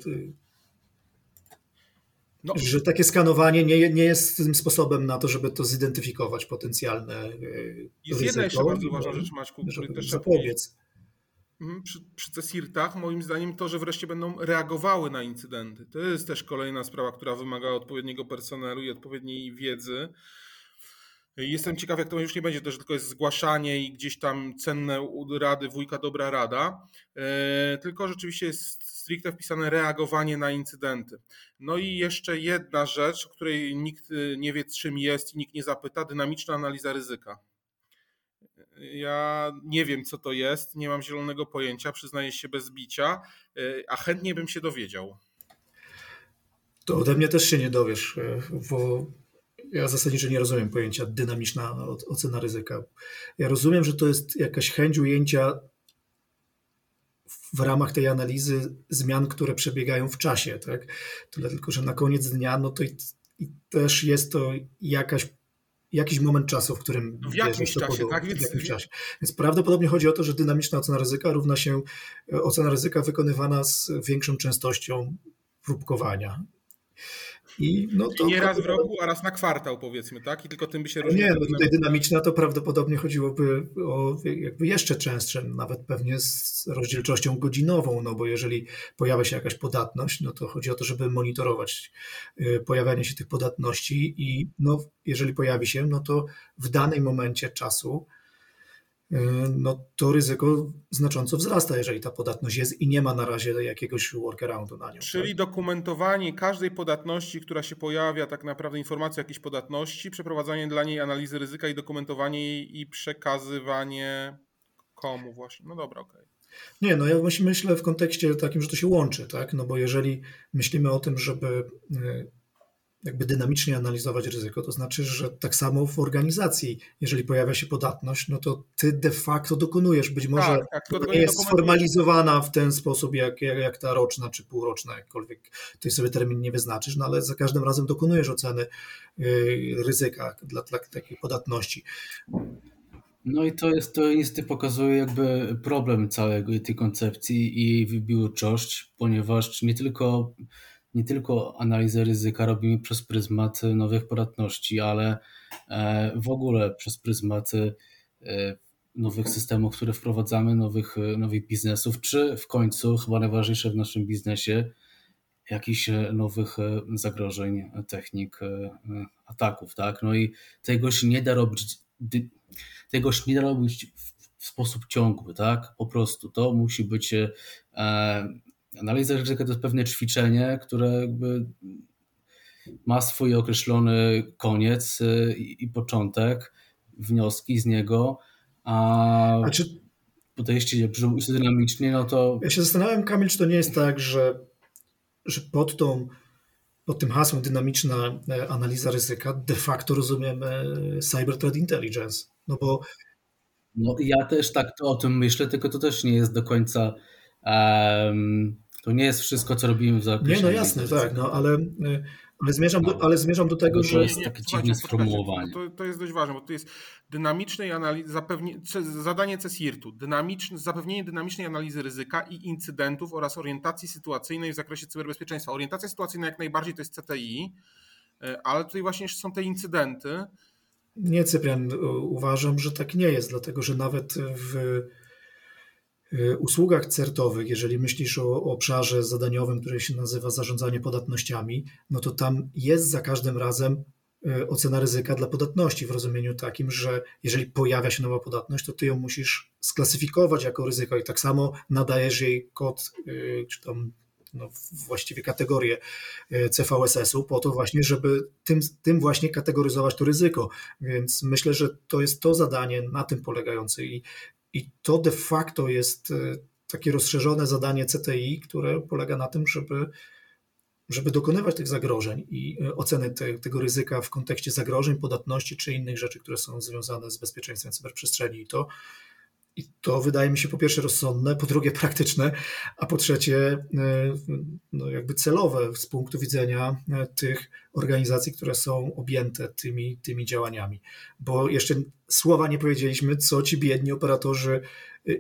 no. Że takie skanowanie nie, nie jest tym sposobem na to, żeby to zidentyfikować potencjalne. E, jest jedna jeszcze bardzo ważna rzecz, Maćku, też zapobiec. Mhm, przy, przy CESIRTach, moim zdaniem, to, że wreszcie będą reagowały na incydenty. To jest też kolejna sprawa, która wymaga odpowiedniego personelu i odpowiedniej wiedzy. Jestem ciekaw, jak to już nie będzie, to, że tylko jest zgłaszanie i gdzieś tam cenne rady, wujka dobra rada, e, tylko rzeczywiście jest stricte wpisane reagowanie na incydenty. No i jeszcze jedna rzecz, o której nikt y, nie wie, czym jest i nikt nie zapyta, dynamiczna analiza ryzyka. Ja nie wiem, co to jest, nie mam zielonego pojęcia, przyznaję się bez bicia, y, a chętnie bym się dowiedział. To ode mnie też się nie dowiesz, y, bo ja zasadniczo nie rozumiem pojęcia dynamiczna ocena ryzyka. Ja rozumiem, że to jest jakaś chęć ujęcia w ramach tej analizy zmian, które przebiegają w czasie. Tak? Tyle tylko, że na koniec dnia no to i, i też jest to jakaś jakiś moment czasu, w którym. No w jakimś czasie, tak? Więc... W jakimś czasie. Więc prawdopodobnie chodzi o to, że dynamiczna ocena ryzyka równa się e, ocena ryzyka wykonywana z większą częstością próbkowania. I no to nie raz w roku, a raz na kwartał powiedzmy, tak? I tylko tym by się różniło. Nie, no tutaj dynamiczna to prawdopodobnie chodziłoby o jakby jeszcze częstsze, nawet pewnie z rozdzielczością godzinową, no bo jeżeli pojawia się jakaś podatność, no to chodzi o to, żeby monitorować y, pojawianie się tych podatności i no, jeżeli pojawi się, no to w danym momencie czasu no to ryzyko znacząco wzrasta, jeżeli ta podatność jest i nie ma na razie jakiegoś workaroundu na nią. Czyli tak? dokumentowanie każdej podatności, która się pojawia, tak naprawdę informacja o jakiejś podatności, przeprowadzanie dla niej analizy ryzyka i dokumentowanie jej i przekazywanie komu właśnie. No dobra, okej. Okay. Nie, no ja myślę w kontekście takim, że to się łączy, tak? No bo jeżeli myślimy o tym, żeby e, jakby dynamicznie analizować ryzyko, to znaczy, że tak samo w organizacji, jeżeli pojawia się podatność, no to ty de facto dokonujesz, być może tak, tak, nie jest sformalizowana w ten sposób, jak, jak, jak, ta roczna czy półroczna, jakkolwiek ty sobie termin nie wyznaczysz, no ale za każdym razem dokonujesz oceny yy, ryzyka dla, dla takiej podatności. No i to jest, to niestety pokazuje jakby problem całej tej koncepcji i jej wybiórczość, ponieważ nie tylko nie tylko analizę ryzyka robimy przez pryzmat nowych podatności, ale e, w ogóle przez pryzmat e, nowych systemów, które wprowadzamy, nowych, nowych biznesów, czy w końcu, chyba najważniejsze w naszym biznesie, jakichś nowych zagrożeń, technik, ataków, tak? No i tego się nie da robić, tego się nie da robić w sposób ciągły, tak? Po prostu to musi być e, Analiza ryzyka to jest pewne ćwiczenie, które jakby ma swój określony koniec y, i, początek, wnioski z niego, a, a czy... podejście dynamicznie, no to... Ja się zastanawiam, Kamil, czy to nie jest tak, że, że pod tą pod tym hasłem dynamiczna e, analiza ryzyka de facto rozumiemy cyber threat intelligence, no bo no ja też tak to o tym myślę, tylko to też nie jest do końca um, to nie jest wszystko, co robimy w zakresie. Nie, no jasne, tak, no, ale, ale, zmierzam do, ale zmierzam do tego, że... To jest takie dziwne sformułowanie. To, to jest dość ważne, bo to jest dynamicznej analizy, zadanie CESIRT-u, dynamiczne, zapewnienie dynamicznej analizy ryzyka i incydentów oraz orientacji sytuacyjnej w zakresie cyberbezpieczeństwa. Orientacja sytuacyjna jak najbardziej to jest CTI, e, ale tutaj właśnie są te incydenty. Nie, Cyprian, uważam, że tak nie jest, dlatego że nawet w usługach certowych, jeżeli myślisz o obszarze zadaniowym, który się nazywa zarządzanie podatnościami, no to tam jest za każdym razem E, ocena ryzyka dla podatności w rozumieniu takim, że jeżeli pojawia się nowa podatność, to ty ją musisz sklasyfikować jako ryzyko i tak samo nadajesz jej kod, e, czy tam no, właściwie kategorię CVSS-u po to właśnie, żeby tym, tym właśnie kategoryzować to ryzyko. Więc myślę, że to jest to zadanie na tym polegające i, i to de facto jest takie rozszerzone zadanie CTI, które polega na tym, żeby żeby dokonywać tych zagrożeń i e, oceny te, tego ryzyka w kontekście zagrożeń, podatności czy innych rzeczy, które są związane z bezpieczeństwem cyberprzestrzeni. I to, i to wydaje mi się po pierwsze rozsądne, po drugie praktyczne, a po trzecie e, no jakby celowe z punktu widzenia e, tych organizacji, które są objęte tymi, tymi działaniami. Bo jeszcze słowa nie powiedzieliśmy, co ci biedni operatorzy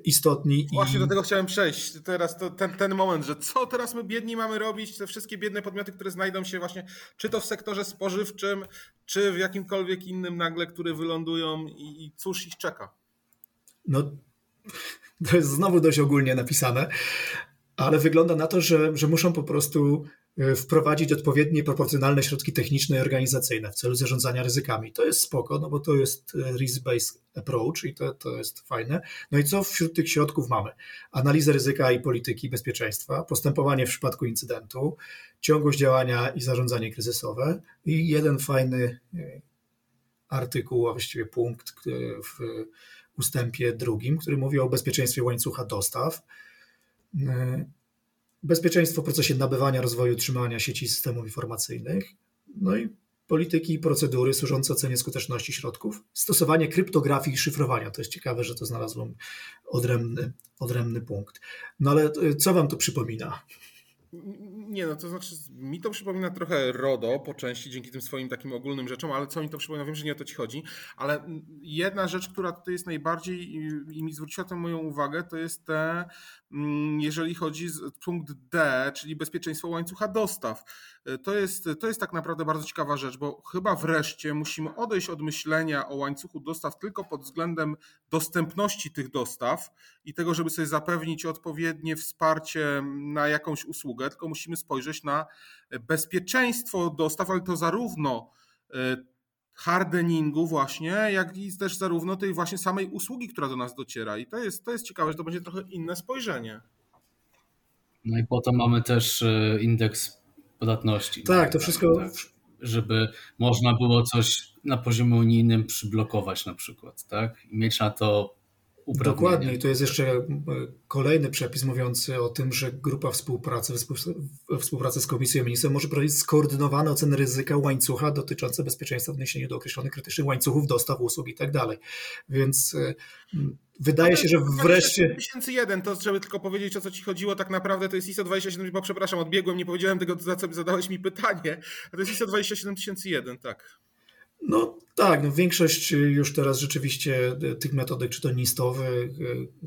istotni. Właśnie i... do tego chciałem przejść. Teraz to ten, ten moment, że co teraz my biedni mamy robić? Te wszystkie biedne podmioty, które znajdą się właśnie, czy to w sektorze spożywczym, czy w jakimkolwiek innym nagle, które wylądują i, i cóż ich czeka? No, to jest znowu dość ogólnie napisane, ale wygląda na to, że, że muszą po prostu E, wprowadzić odpowiednie proporcjonalne środki techniczne i organizacyjne w celu zarządzania ryzykami. To jest spoko, no bo to jest e, risk-based approach i to, to jest fajne. No i co wśród tych środków mamy? Analizę ryzyka i polityki bezpieczeństwa, postępowanie w przypadku incydentu, ciągłość działania i zarządzanie kryzysowe i jeden fajny e, artykuł, a właściwie punkt w ustępie drugim, który mówi o bezpieczeństwie łańcucha dostaw bezpieczeństwo w procesie nabywania, rozwoju, utrzymania sieci systemów informacyjnych, no i polityki i procedury służące ocenie skuteczności środków, stosowanie kryptografii i szyfrowania. To jest ciekawe, że to znalazłem odrębny, odrębny punkt. No ale e, co wam to przypomina? Nie, no to znaczy, mi to przypomina trochę RODO po części dzięki tym swoim takim ogólnym rzeczom, ale co mi to przypomina, wiem, że nie o to ci chodzi, ale jedna rzecz, która tutaj jest najbardziej i mi zwróciła tę moją uwagę, to jest te, jeżeli chodzi o punkt D, czyli bezpieczeństwo łańcucha dostaw. To jest, to jest tak naprawdę bardzo ciekawa rzecz, bo chyba wreszcie musimy odejść od myślenia o łańcuchu dostaw tylko pod względem dostępności tych dostaw i tego, żeby sobie zapewnić odpowiednie wsparcie na jakąś usługę, tylko musimy spojrzeć na bezpieczeństwo dostaw, ale to zarówno e, hardeningu właśnie, jak i też zarówno tej właśnie samej usługi, która do nas dociera. I to jest, to jest ciekawe, że to będzie trochę inne spojrzenie. No i potem mamy też e, indeks podatności. Tak, to wszystko. Tak, żeby można było coś na poziomie unijnym przyblokować na przykład, tak? I mieć na to Dokładnie. I tu jest jeszcze e, kolejny przepis mówiący o tym, że grupa współpracy, współpracy z Komisją Ministrów może prowadzić skoordynowane oceny ryzyka łańcucha dotyczące bezpieczeństwa w odniesieniu do określonych krytycznych łańcuchów dostaw usług i tak dalej. Więc e, wydaje się, że wreszcie... 2001, to żeby tylko powiedzieć o co ci chodziło, tak naprawdę to jest ISO 27000, bo przepraszam, odbiegłem, nie powiedziałem tego, za co zadałeś mi pytanie, a to jest ISO 27001, tak. No tak, no większość już teraz rzeczywiście tych metodyk, czy to nistowy,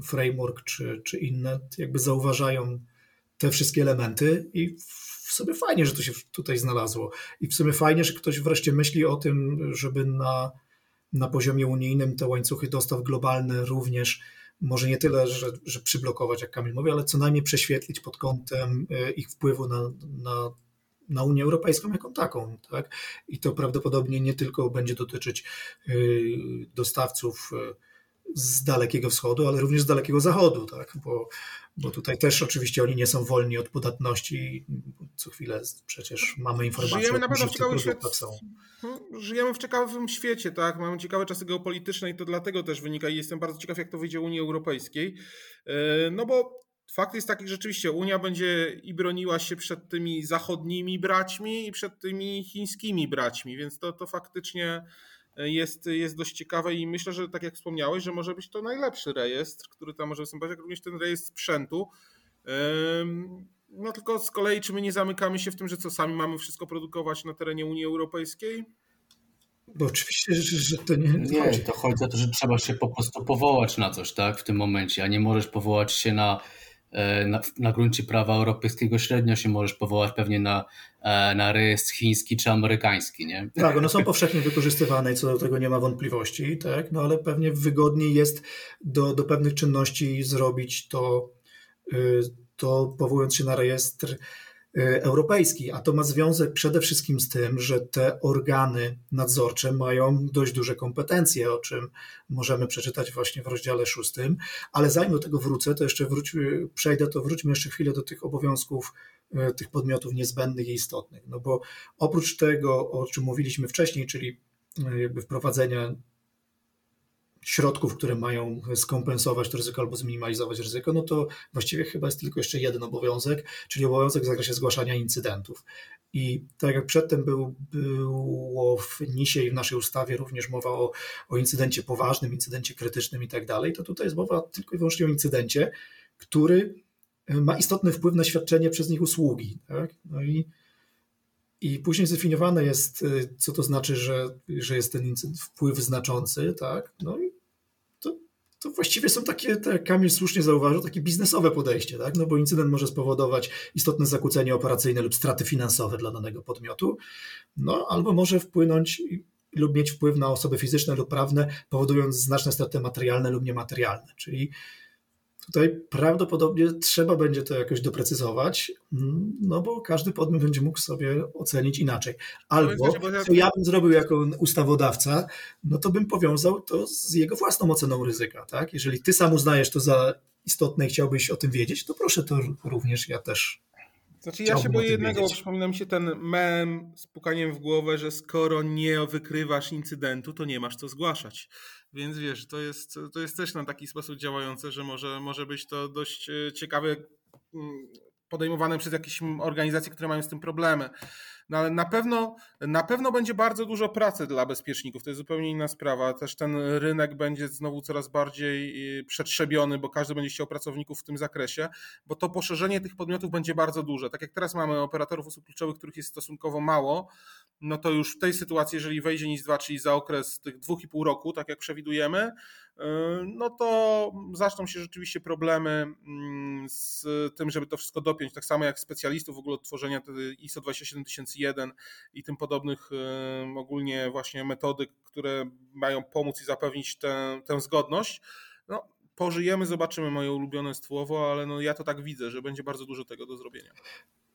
framework, czy, czy inne, jakby zauważają te wszystkie elementy i w sobie fajnie, że to się tutaj znalazło. I w sumie fajnie, że ktoś wreszcie myśli o tym, żeby na, na poziomie unijnym te łańcuchy dostaw globalne również może nie tyle, że, że przyblokować, jak Kamil mówi, ale co najmniej prześwietlić pod kątem e, ich wpływu na, na na Unię Europejską jako taką. Tak? I to prawdopodobnie nie tylko będzie dotyczyć y, dostawców y, z Dalekiego Wschodu, ale również z Dalekiego Zachodu, tak? bo, bo tutaj też oczywiście oni nie są wolni od podatności. Co chwilę przecież mamy informacje, Żyjemy na pewno w ciekawym świecie. Hmm, żyjemy w ciekawym świecie, tak? Mamy ciekawe czasy geopolityczne i to dlatego też wynika i jestem bardzo ciekaw, jak to wyjdzie Unii Europejskiej. Y, no bo Fakt jest taki, że rzeczywiście Unia będzie i broniła się przed tymi zachodnimi braćmi i przed tymi chińskimi braćmi, więc to, to faktycznie jest, jest dość ciekawe i myślę, że tak jak wspomniałeś, że może być to najlepszy rejestr, który tam może występować, jak również ten rejestr sprzętu. No tylko z kolei, czy my nie zamykamy się w tym, że co sami mamy wszystko produkować na terenie Unii Europejskiej? Bo oczywiście, że, że to nie, nie chodzi. To chodzi o to, że trzeba się po prostu powołać na coś, tak, w tym momencie, a nie możesz powołać się na e, na, na gruncie prawa europejskiego średnio się możesz powołać pewnie na, e, na rejestr chiński czy amerykański, nie? Tak, one są powszechnie wykorzystywane i co do tego nie ma wątpliwości, tak? no ale pewnie wygodniej jest do, do pewnych czynności zrobić to, y, to powołując się na rejestr europejski, a to ma związek przede wszystkim z tym, że te organy nadzorcze mają dość duże kompetencje, o czym możemy przeczytać właśnie w rozdziale szóstym, ale zanim do tego wrócę, to jeszcze wróć, przejdę, to wróćmy jeszcze chwilę do tych obowiązków y, tych podmiotów niezbędnych i istotnych, no bo oprócz tego, o czym mówiliśmy wcześniej, czyli jakby wprowadzenia środków, które mają skompensować to ryzyko albo zminimalizować ryzyko, no to właściwie chyba jest tylko jeszcze jeden obowiązek, czyli obowiązek w zakresie zgłaszania incydentów. I tak jak przedtem był, było w NIS-ie i w naszej ustawie również mowa o, o incydencie poważnym, incydencie krytycznym i tak dalej, to tutaj jest mowa tylko i wyłącznie o incydencie, który ma istotny wpływ na świadczenie przez nich usługi. Tak? No i, i później zdefiniowane jest, co to znaczy, że, że jest ten wpływ znaczący, tak? No i to właściwie są takie, tak jak Kamil słusznie zauważył, takie biznesowe podejście, tak? no bo incydent może spowodować istotne zakłócenie operacyjne lub straty finansowe dla danego podmiotu, no albo może wpłynąć lub mieć wpływ na osoby fizyczne lub prawne, powodując znaczne straty materialne lub niematerialne, czyli Tutaj prawdopodobnie trzeba będzie to jakoś doprecyzować, no bo każdy podmiot będzie mógł sobie ocenić inaczej. Albo, co ja bym zrobił jako ustawodawca, no to bym powiązał to z jego własną oceną ryzyka. Tak? Jeżeli ty sam uznajesz to za istotne i chciałbyś o tym wiedzieć, to proszę to również ja też znaczy ja się boję jednego, bo przypomina mi się ten mem z pukaniem w głowę, że skoro nie wykrywasz incydentu, to nie masz co zgłaszać. Więc wiesz, to jest, to jest też na taki sposób działające, że może, może być to dość e, ciekawe mm, podejmowane przez jakieś organizacje, które mają z tym problemy. No ale na pewno, na pewno będzie bardzo dużo pracy dla bezpieczników. To jest zupełnie inna sprawa. Też ten rynek będzie znowu coraz bardziej y, przetrzebiony, bo każdy będzie chciał pracowników w tym zakresie, bo to poszerzenie tych podmiotów będzie bardzo duże. Tak jak teraz mamy operatorów usług kluczowych, których jest stosunkowo mało, no to już w tej sytuacji, jeżeli wejdzie NIS-2, czyli za okres tych dwóch i pół roku, tak jak przewidujemy, y, no to zaczną się rzeczywiście problemy mm, z tym, żeby to wszystko dopiąć. Tak samo jak specjalistów w ogóle od tworzenia ISO 27001 i tym podobnych y, ogólnie właśnie metodyk, które mają pomóc i zapewnić tę, tę zgodność. No, pożyjemy, zobaczymy moje ulubione stłowo, ale no ja to tak widzę, że będzie bardzo dużo tego do zrobienia.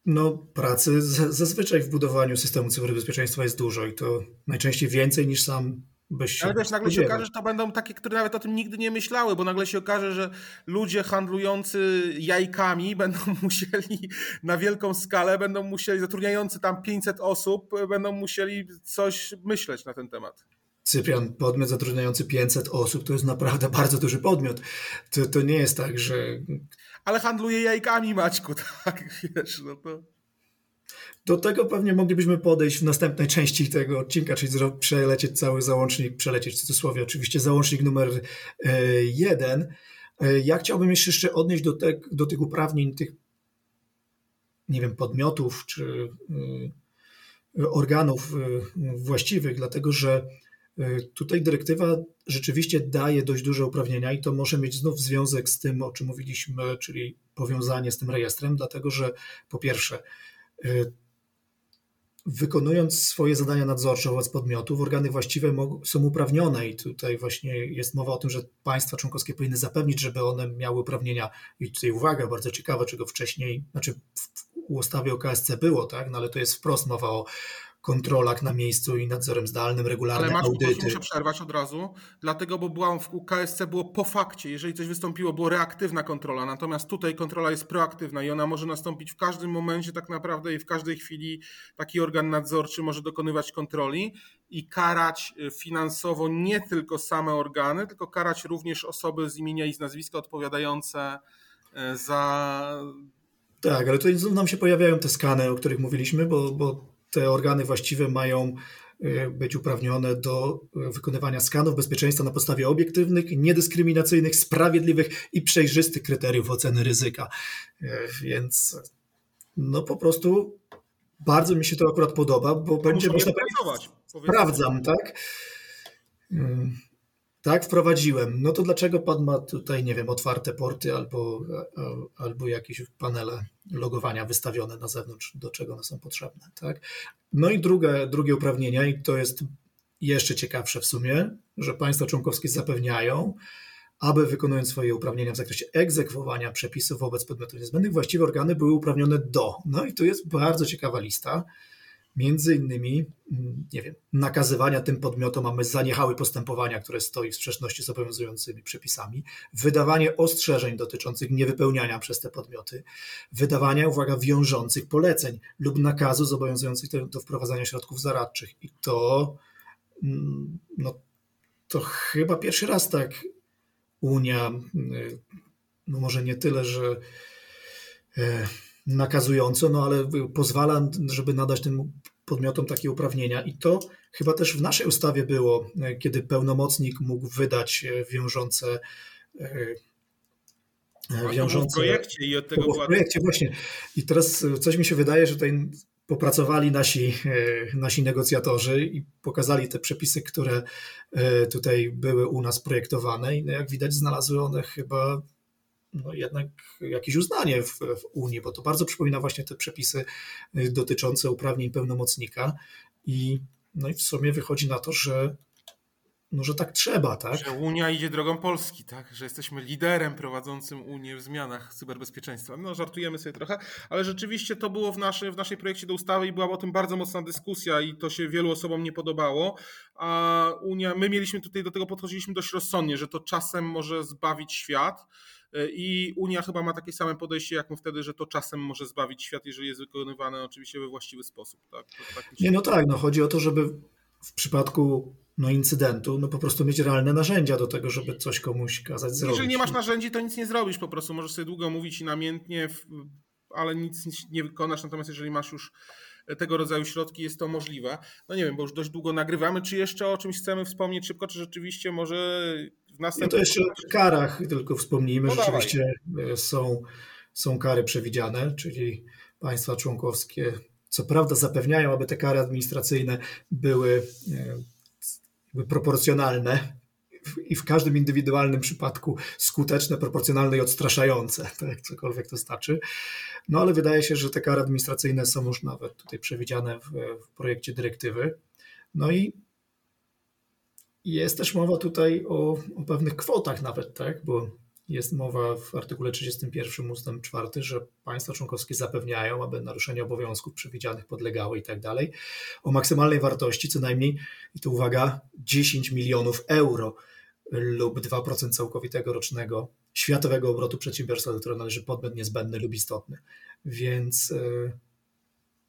No, pracy zazwyczaj w budowaniu systemu cyberbezpieczeństwa jest dużo i to najczęściej więcej niż sam byś Ale wiesz, nagle się okaże, że to będą takie, które nawet o tym nigdy nie myślały, bo nagle się okaże, że ludzie handlujący jajkami będą musieli na wielką skalę, będą musieli, zatrudniający tam 500 osób, będą musieli coś myśleć na ten temat. Cyprian, podmiot zatrudniający 500 osób to jest naprawdę bardzo duży podmiot. To, to nie jest tak, że ale handluje jajkami, Maćku, tak, wiesz, no to... Do tego pewnie moglibyśmy podejść w następnej części tego odcinka, czyli przelecieć cały załącznik, przelecieć w cudzysłowie oczywiście załącznik numer e, jeden. E, ja chciałbym jeszcze odnieść do, te, do tych uprawnień, tych nie wiem, podmiotów czy e, organów właściwych, dlatego że tutaj dyrektywa rzeczywiście daje dość duże uprawnienia i to może mieć znów związek z tym, o czym mówiliśmy, czyli powiązanie z tym rejestrem, dlatego że po pierwsze, wykonując swoje zadania nadzorcze wobec podmiotów, organy właściwe są uprawnione i tutaj właśnie jest mowa o tym, że państwa członkowskie powinny zapewnić, żeby one miały uprawnienia. I tutaj uwaga, bardzo ciekawe, czego wcześniej, znaczy w ustawie o KSC było, tak, no ale to jest wprost mowa o kontrolach na miejscu i nadzorem zdalnym, regularne Ale Maciu, audyty. muszę przerwać od razu, dlatego, bo byłam w KSC było po fakcie, jeżeli coś wystąpiło, było reaktywna kontrola, natomiast tutaj kontrola jest proaktywna i ona może nastąpić w każdym momencie tak naprawdę i w każdej chwili taki organ nadzorczy może dokonywać kontroli i karać y, finansowo nie tylko same organy, tylko karać również osoby z imienia i z nazwiska odpowiadające y, za tak, ale tutaj znów nam się pojawiają te skany, o których mówiliśmy, bo, bo te organy właściwe mają e, być uprawnione do e, wykonywania skanów bezpieczeństwa na podstawie obiektywnych, niedyskryminacyjnych, sprawiedliwych i przejrzystych kryteriów oceny ryzyka. E, więc no po prostu bardzo mi się to akurat podoba, bo to będzie można pracować. Sprawdzam, tak? Tak, wprowadziłem. No to dlaczego pan ma tutaj, nie wiem, otwarte porty albo, albo jakieś panele logowania wystawione na zewnątrz, do czego one są potrzebne, tak? No i drugie, drugie uprawnienia, i to jest jeszcze ciekawsze w sumie, że państwa członkowskie zapewniają, aby wykonując swoje uprawnienia w zakresie egzekwowania przepisów wobec podmiotów niezbędnych, właściwe organy były uprawnione do. No i tu jest bardzo ciekawa lista między innymi, mm, nie wiem, nakazywania tym podmiotom, aby zaniechały postępowania, które stoi w sprzeczności z obowiązującymi przepisami, wydawanie ostrzeżeń dotyczących niewypełniania przez te podmioty, wydawania, uwaga, wiążących poleceń lub nakazu zobowiązujących do, wprowadzania środków zaradczych. I to, mm, no, to chyba pierwszy raz tak Unia, y, no może nie tyle, że e, nakazująco, no ale pozwala, żeby nadać tym podmiotom takie uprawnienia. I to chyba też w naszej ustawie było, e, kiedy pełnomocnik mógł wydać e, wiążące. wiążące w projekcie i od tego była... W projekcie, właśnie. I teraz coś mi się wydaje, że tutaj popracowali nasi, nasi negocjatorzy i pokazali te przepisy, które tutaj były u nas projektowane. I no jak widać, znalazły one chyba no jednak jakieś uznanie w, w, Unii, bo to bardzo przypomina właśnie te przepisy y, dotyczące uprawnień pełnomocnika i, no i w sumie wychodzi na to, że, no, że tak trzeba, tak? Że Unia idzie drogą Polski, tak? Że jesteśmy liderem prowadzącym Unię w zmianach cyberbezpieczeństwa. No żartujemy sobie trochę, ale rzeczywiście to było w, naszy, w naszej projekcie do ustawy i była o tym bardzo mocna dyskusja i to się wielu osobom nie podobało, a Unia, my mieliśmy tutaj do tego podchodziliśmy dość rozsądnie, że to czasem może zbawić świat, I Unia chyba ma takie same podejście jak my wtedy, że to czasem może zbawić świat, jeżeli jest wykonywane oczywiście we właściwy sposób. Tak? tak nie, no tak, no chodzi o to, żeby w przypadku no, incydentu, no po prostu mieć realne narzędzia do tego, żeby coś komuś kazać zrobić. Jeżeli nie masz narzędzi, to nic nie zrobisz, po prostu możesz sobie długo mówić i namiętnie, ale nic nie wykonasz, natomiast jeżeli masz już tego rodzaju środki, jest to możliwe. No nie wiem, bo już dość długo nagrywamy, czy jeszcze o czymś chcemy wspomnieć szybko, czy rzeczywiście może w następnym... Ja to jeszcze o karach tylko wspomnijmy. No rzeczywiście dawaj. są, są kary przewidziane, czyli państwa członkowskie co prawda zapewniają, aby te kary administracyjne były e, proporcjonalne i w każdym indywidualnym przypadku skuteczne, proporcjonalne i odstraszające, tak, cokolwiek to znaczy. No ale wydaje się, że te kary administracyjne są już nawet tutaj przewidziane w, w projekcie dyrektywy. No i jest też mowa tutaj o, o pewnych kwotach nawet, tak, bo jest mowa w artykule 31 ust. 4, że państwa członkowskie zapewniają, aby naruszenia obowiązków przewidzianych podlegały i tak dalej, o maksymalnej wartości co najmniej, i tu uwaga, 10 milionów euro lub 2% całkowitego rocznego światowego obrotu przedsiębiorstwa, do którego należy podmiot niezbędny lub istotny. Więc e,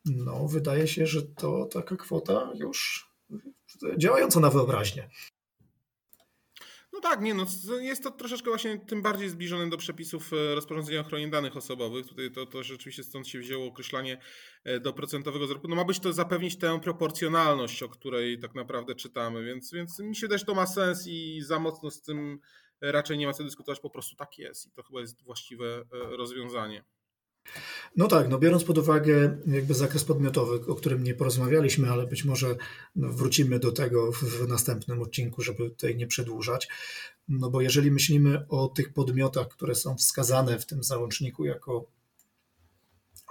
no, wydaje się, że to taka kwota już działająca na wyobraźnię. No tak, nie no, jest to troszeczkę właśnie tym bardziej zbliżone do przepisów e, rozporządzenia o ochronie danych osobowych. Tutaj to, to rzeczywiście stąd się wzięło określanie e, do procentowego zarobku. No ma być to zapewnić tę proporcjonalność, o której tak naprawdę czytamy, więc, więc mi się też to ma sens i za mocno z tym raczej nie ma co dyskutować, po prostu tak jest i to chyba jest właściwe e, rozwiązanie. No tak, no biorąc pod uwagę jakby zakres podmiotowy, o którym nie porozmawialiśmy, ale być może wrócimy do tego w następnym odcinku, żeby tutaj nie przedłużać. No bo jeżeli myślimy o tych podmiotach, które są wskazane w tym załączniku jako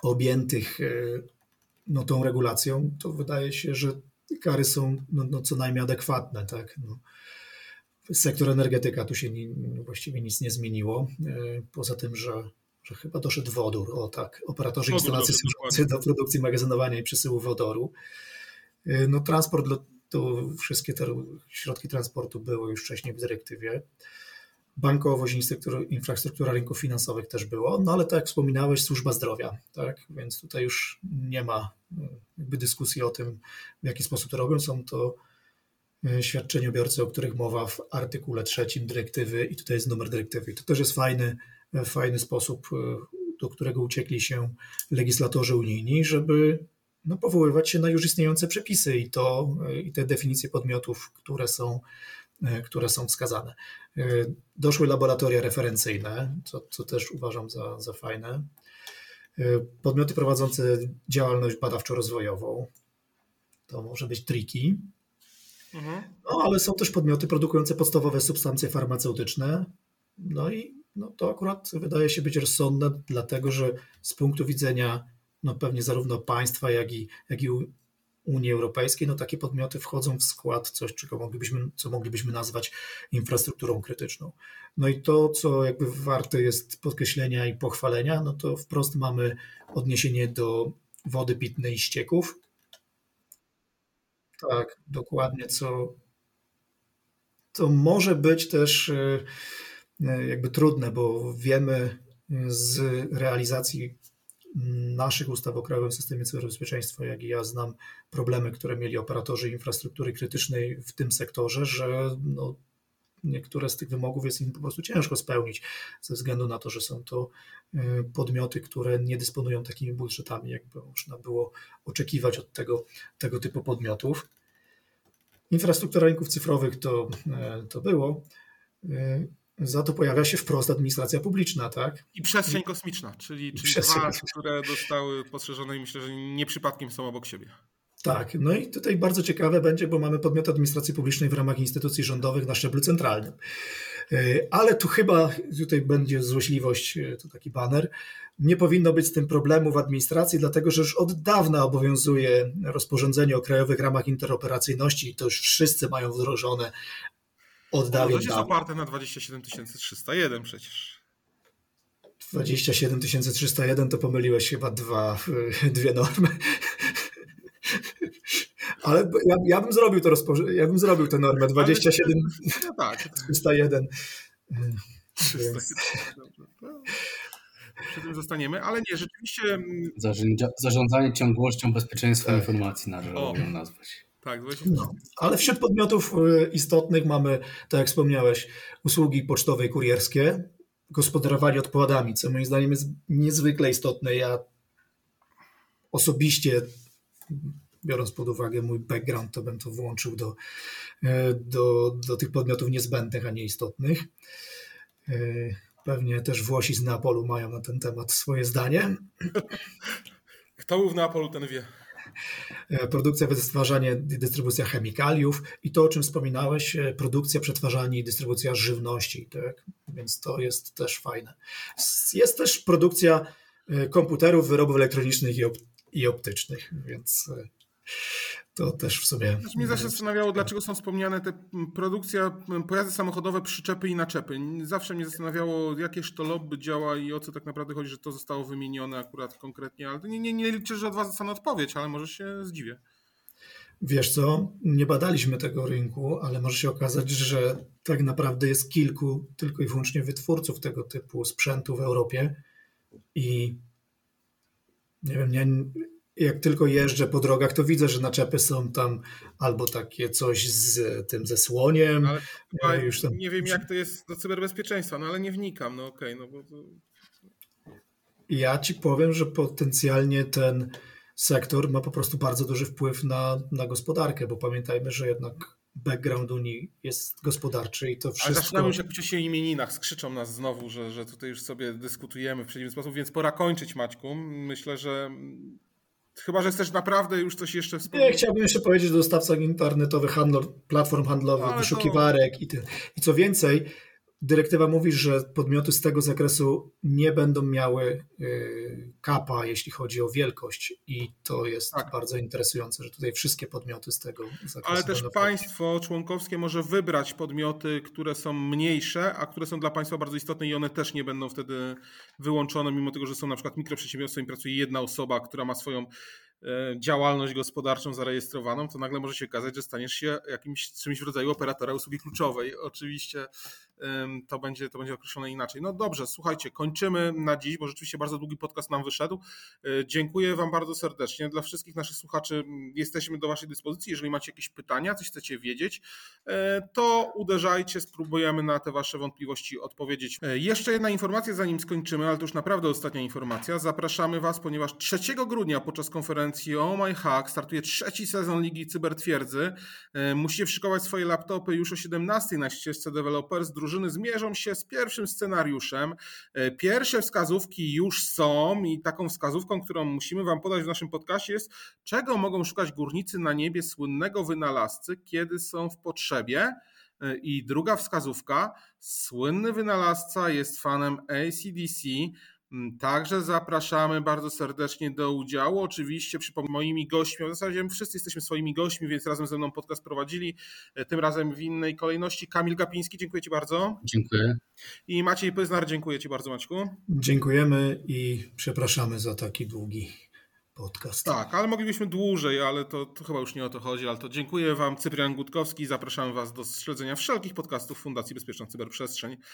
objętych e, no, tą regulacją, to wydaje się, że kary są no, no co najmniej adekwatne. Tak? No. Sektor energetyka tu się nie, właściwie nic nie zmieniło, e, poza tym, że że chyba doszedł wodór, o tak, operatorzy wodór instalacji służący do produkcji, magazynowania i przesyłu wodoru. Y, no transport, to wszystkie te środki transportu były już wcześniej w dyrektywie. Bankowość, infrastruktura rynków finansowych też było, no ale tak jak wspominałeś, służba zdrowia, tak, więc tutaj już nie ma y, jakby dyskusji o tym, w jaki sposób to robią. Są to y, świadczeniobiorcy, o których mowa w artykule trzecim dyrektywy i tutaj jest numer dyrektywy. I to też jest fajny, fajny sposób, e, do którego uciekli się legislatorzy unijni, żeby no, powoływać się na już istniejące przepisy i, to, e, i te definicje podmiotów, które są, e, które są wskazane. Doszły laboratoria referencyjne, co, co też uważam za, za fajne. Podmioty prowadzące działalność badawczo-rozwojową. To może być triki. Mhm. No ale są też podmioty produkujące podstawowe substancje farmaceutyczne. No i no, to akurat wydaje się być rozsądne, dlatego że z punktu widzenia no, pewnie zarówno państwa, jak i, jak i Unii Europejskiej, no takie podmioty wchodzą w skład coś, czego moglibyśmy, co moglibyśmy nazwać infrastrukturą krytyczną. No i to, co jakby warte jest podkreślenia i pochwalenia, no to wprost mamy odniesienie do wody pitnej i ścieków. Tak, dokładnie, co to może być też e, jakby trudne, bo wiemy z realizacji naszych ustaw o Krajowym Systemie Cyberbezpieczeństwa, jak i ja znam problemy, które mieli operatorzy infrastruktury krytycznej w tym sektorze, że no, niektóre z tych wymogów jest im po prostu ciężko spełnić, ze względu na to, że są to y, podmioty, które nie dysponują takimi budżetami, jakby można było oczekiwać od tego, tego typu podmiotów. Infrastruktura rynków cyfrowych to, y, to było. Za to pojawia się wprost administracja publiczna, tak? I przestrzeń kosmiczna, czyli, czyli dwa, które zostały poszerzone i myślę, że nie przypadkiem są obok siebie. Tak, no i tutaj bardzo ciekawe będzie, bo mamy podmioty administracji publicznej w ramach instytucji rządowych na szczeblu centralnym. E, ale tu chyba, tutaj będzie złośliwość, e, to taki baner, nie powinno być z tym problemu w administracji, dlatego że już od dawna obowiązuje rozporządzenie o krajowych ramach interoperacyjności i to już wszyscy mają wdrożone od dawien To jest oparte na 27 301 przecież. 27 301 to pomyliłeś chyba dwa, dwie normy. Ale ja, ja bym zrobił to rozporządzenie, ja bym zrobił tę normę 27 no tak. 301. Przy tym zostaniemy, ale nie, rzeczywiście. Mm, zarządzanie ciągłością bezpieczeństwa tak. informacji należy ją nazwać. Tak, no, ale wśród podmiotów y, istotnych mamy, tak jak wspomniałeś, usługi pocztowe i kurierskie, gospodarowanie odpadami, co moim zdaniem jest niezwykle istotne. Ja osobiście, biorąc pod uwagę mój background, to bym to włączył do, y, do, do tych podmiotów niezbędnych, a nie istotnych. Y, pewnie też Włosi z Neapolu mają na ten temat swoje zdanie. Kto był w Neapolu, ten wie. E, produkcja, wytwarzanie i dystrybucja chemikaliów i to, o czym wspominałeś, e, produkcja, przetwarzanie i dystrybucja żywności. Tak? Więc to jest też fajne. Jest też produkcja e, komputerów, wyrobów elektronicznych i, optycznych, więc to też w sumie. Też mnie zastanawiało, dlaczego są wspomniane te produkcja, pojazdy samochodowe, przyczepy i naczepy. Zawsze mnie zastanawiało, jakież to lobby działa i o co tak naprawdę chodzi, że to zostało wymienione akurat konkretnie, ale nie, nie, nie liczę, że od Was dostanę odpowiedź, ale może się zdziwię. Wiesz co, nie badaliśmy tego rynku, ale może się okazać, że tak naprawdę jest kilku tylko i wyłącznie wytwórców tego typu sprzętu w Europie i nie wiem, nie, jak tylko jeżdżę po drogach, to widzę, że naczepy są tam albo takie coś z tym ze słoniem. Ale już tam... Nie wiem, jak to jest do cyberbezpieczeństwa, no ale nie wnikam. No okej, okay, no bo. Ja ci powiem, że potencjalnie ten sektor ma po prostu bardzo duży wpływ na, na gospodarkę, bo pamiętajmy, że jednak background Unii jest gospodarczy i to wszystko... Ale zaczynamy już jak się imieninach, skrzyczą nas znowu, że, że tutaj już sobie dyskutujemy w przeciwny sposób, więc pora kończyć Maćku. Myślę, że Chyba, że chcesz naprawdę już coś jeszcze wspomnieć. Nie, chciałbym jeszcze powiedzieć o dostawcach internetowych, handlo, platform handlowych, wyszukiwarek to... i, ty, i co więcej, Dyrektywa mówi, że podmioty z tego zakresu nie będą miały y, kapa, jeśli chodzi o wielkość, i to jest tak. bardzo interesujące, że tutaj wszystkie podmioty z tego zakresu. Ale też państwo członkowskie może wybrać podmioty, które są mniejsze, a które są dla państwa bardzo istotne, i one też nie będą wtedy wyłączone, mimo tego, że są na przykład mikroprzedsiębiorstwem i pracuje jedna osoba, która ma swoją E, działalność gospodarczą zarejestrowaną, to nagle może się okazać, że staniesz się jakimś czymś w rodzaju operatora usługi kluczowej. Oczywiście to będzie, to będzie określone inaczej. No dobrze, słuchajcie, kończymy na dziś, bo rzeczywiście bardzo długi podcast nam wyszedł. E, dziękuję Wam bardzo serdecznie. Dla wszystkich naszych słuchaczy jesteśmy do Waszej dyspozycji. Jeżeli macie jakieś pytania, coś chcecie wiedzieć, e, to uderzajcie, spróbujemy na te Wasze wątpliwości odpowiedzieć. Jeszcze jedna informacja, zanim skończymy, ale to już naprawdę ostatnia informacja. Zapraszamy Was, ponieważ 3 grudnia podczas konferencji Oh My Hack. Startuje trzeci sezon Ligi Cybertwierdzy. E, musicie wszykować swoje laptopy już o 17 na ścieżce Developers. Drużyny zmierzą się z pierwszym scenariuszem. E, pierwsze wskazówki już są i taką wskazówką, którą musimy Wam podać w naszym podcaście jest, czego mogą szukać górnicy na niebie słynnego wynalazcy, kiedy są w potrzebie. I druga wskazówka, słynny wynalazca jest fanem ACDC, także zapraszamy bardzo serdecznie do udziału. Oczywiście przy moimi gośćmi, w zasadzie wszyscy jesteśmy swoimi gośćmi, więc razem ze mną podcast prowadzili, e, tym razem w innej kolejności. Kamil Gapiński, dziękuję Ci bardzo. Dziękuję. I Maciej Pyznar, dziękuję Ci bardzo Maćku. Dziękujemy i przepraszamy za taki długi podcast. Tak, ale moglibyśmy dłużej, ale to, to, chyba już nie o to chodzi, ale to dziękuję Wam, Cyprian Gutkowski, zapraszamy Was do śledzenia wszelkich podcastów Fundacji Bezpieczna Cyberprzestrzeń.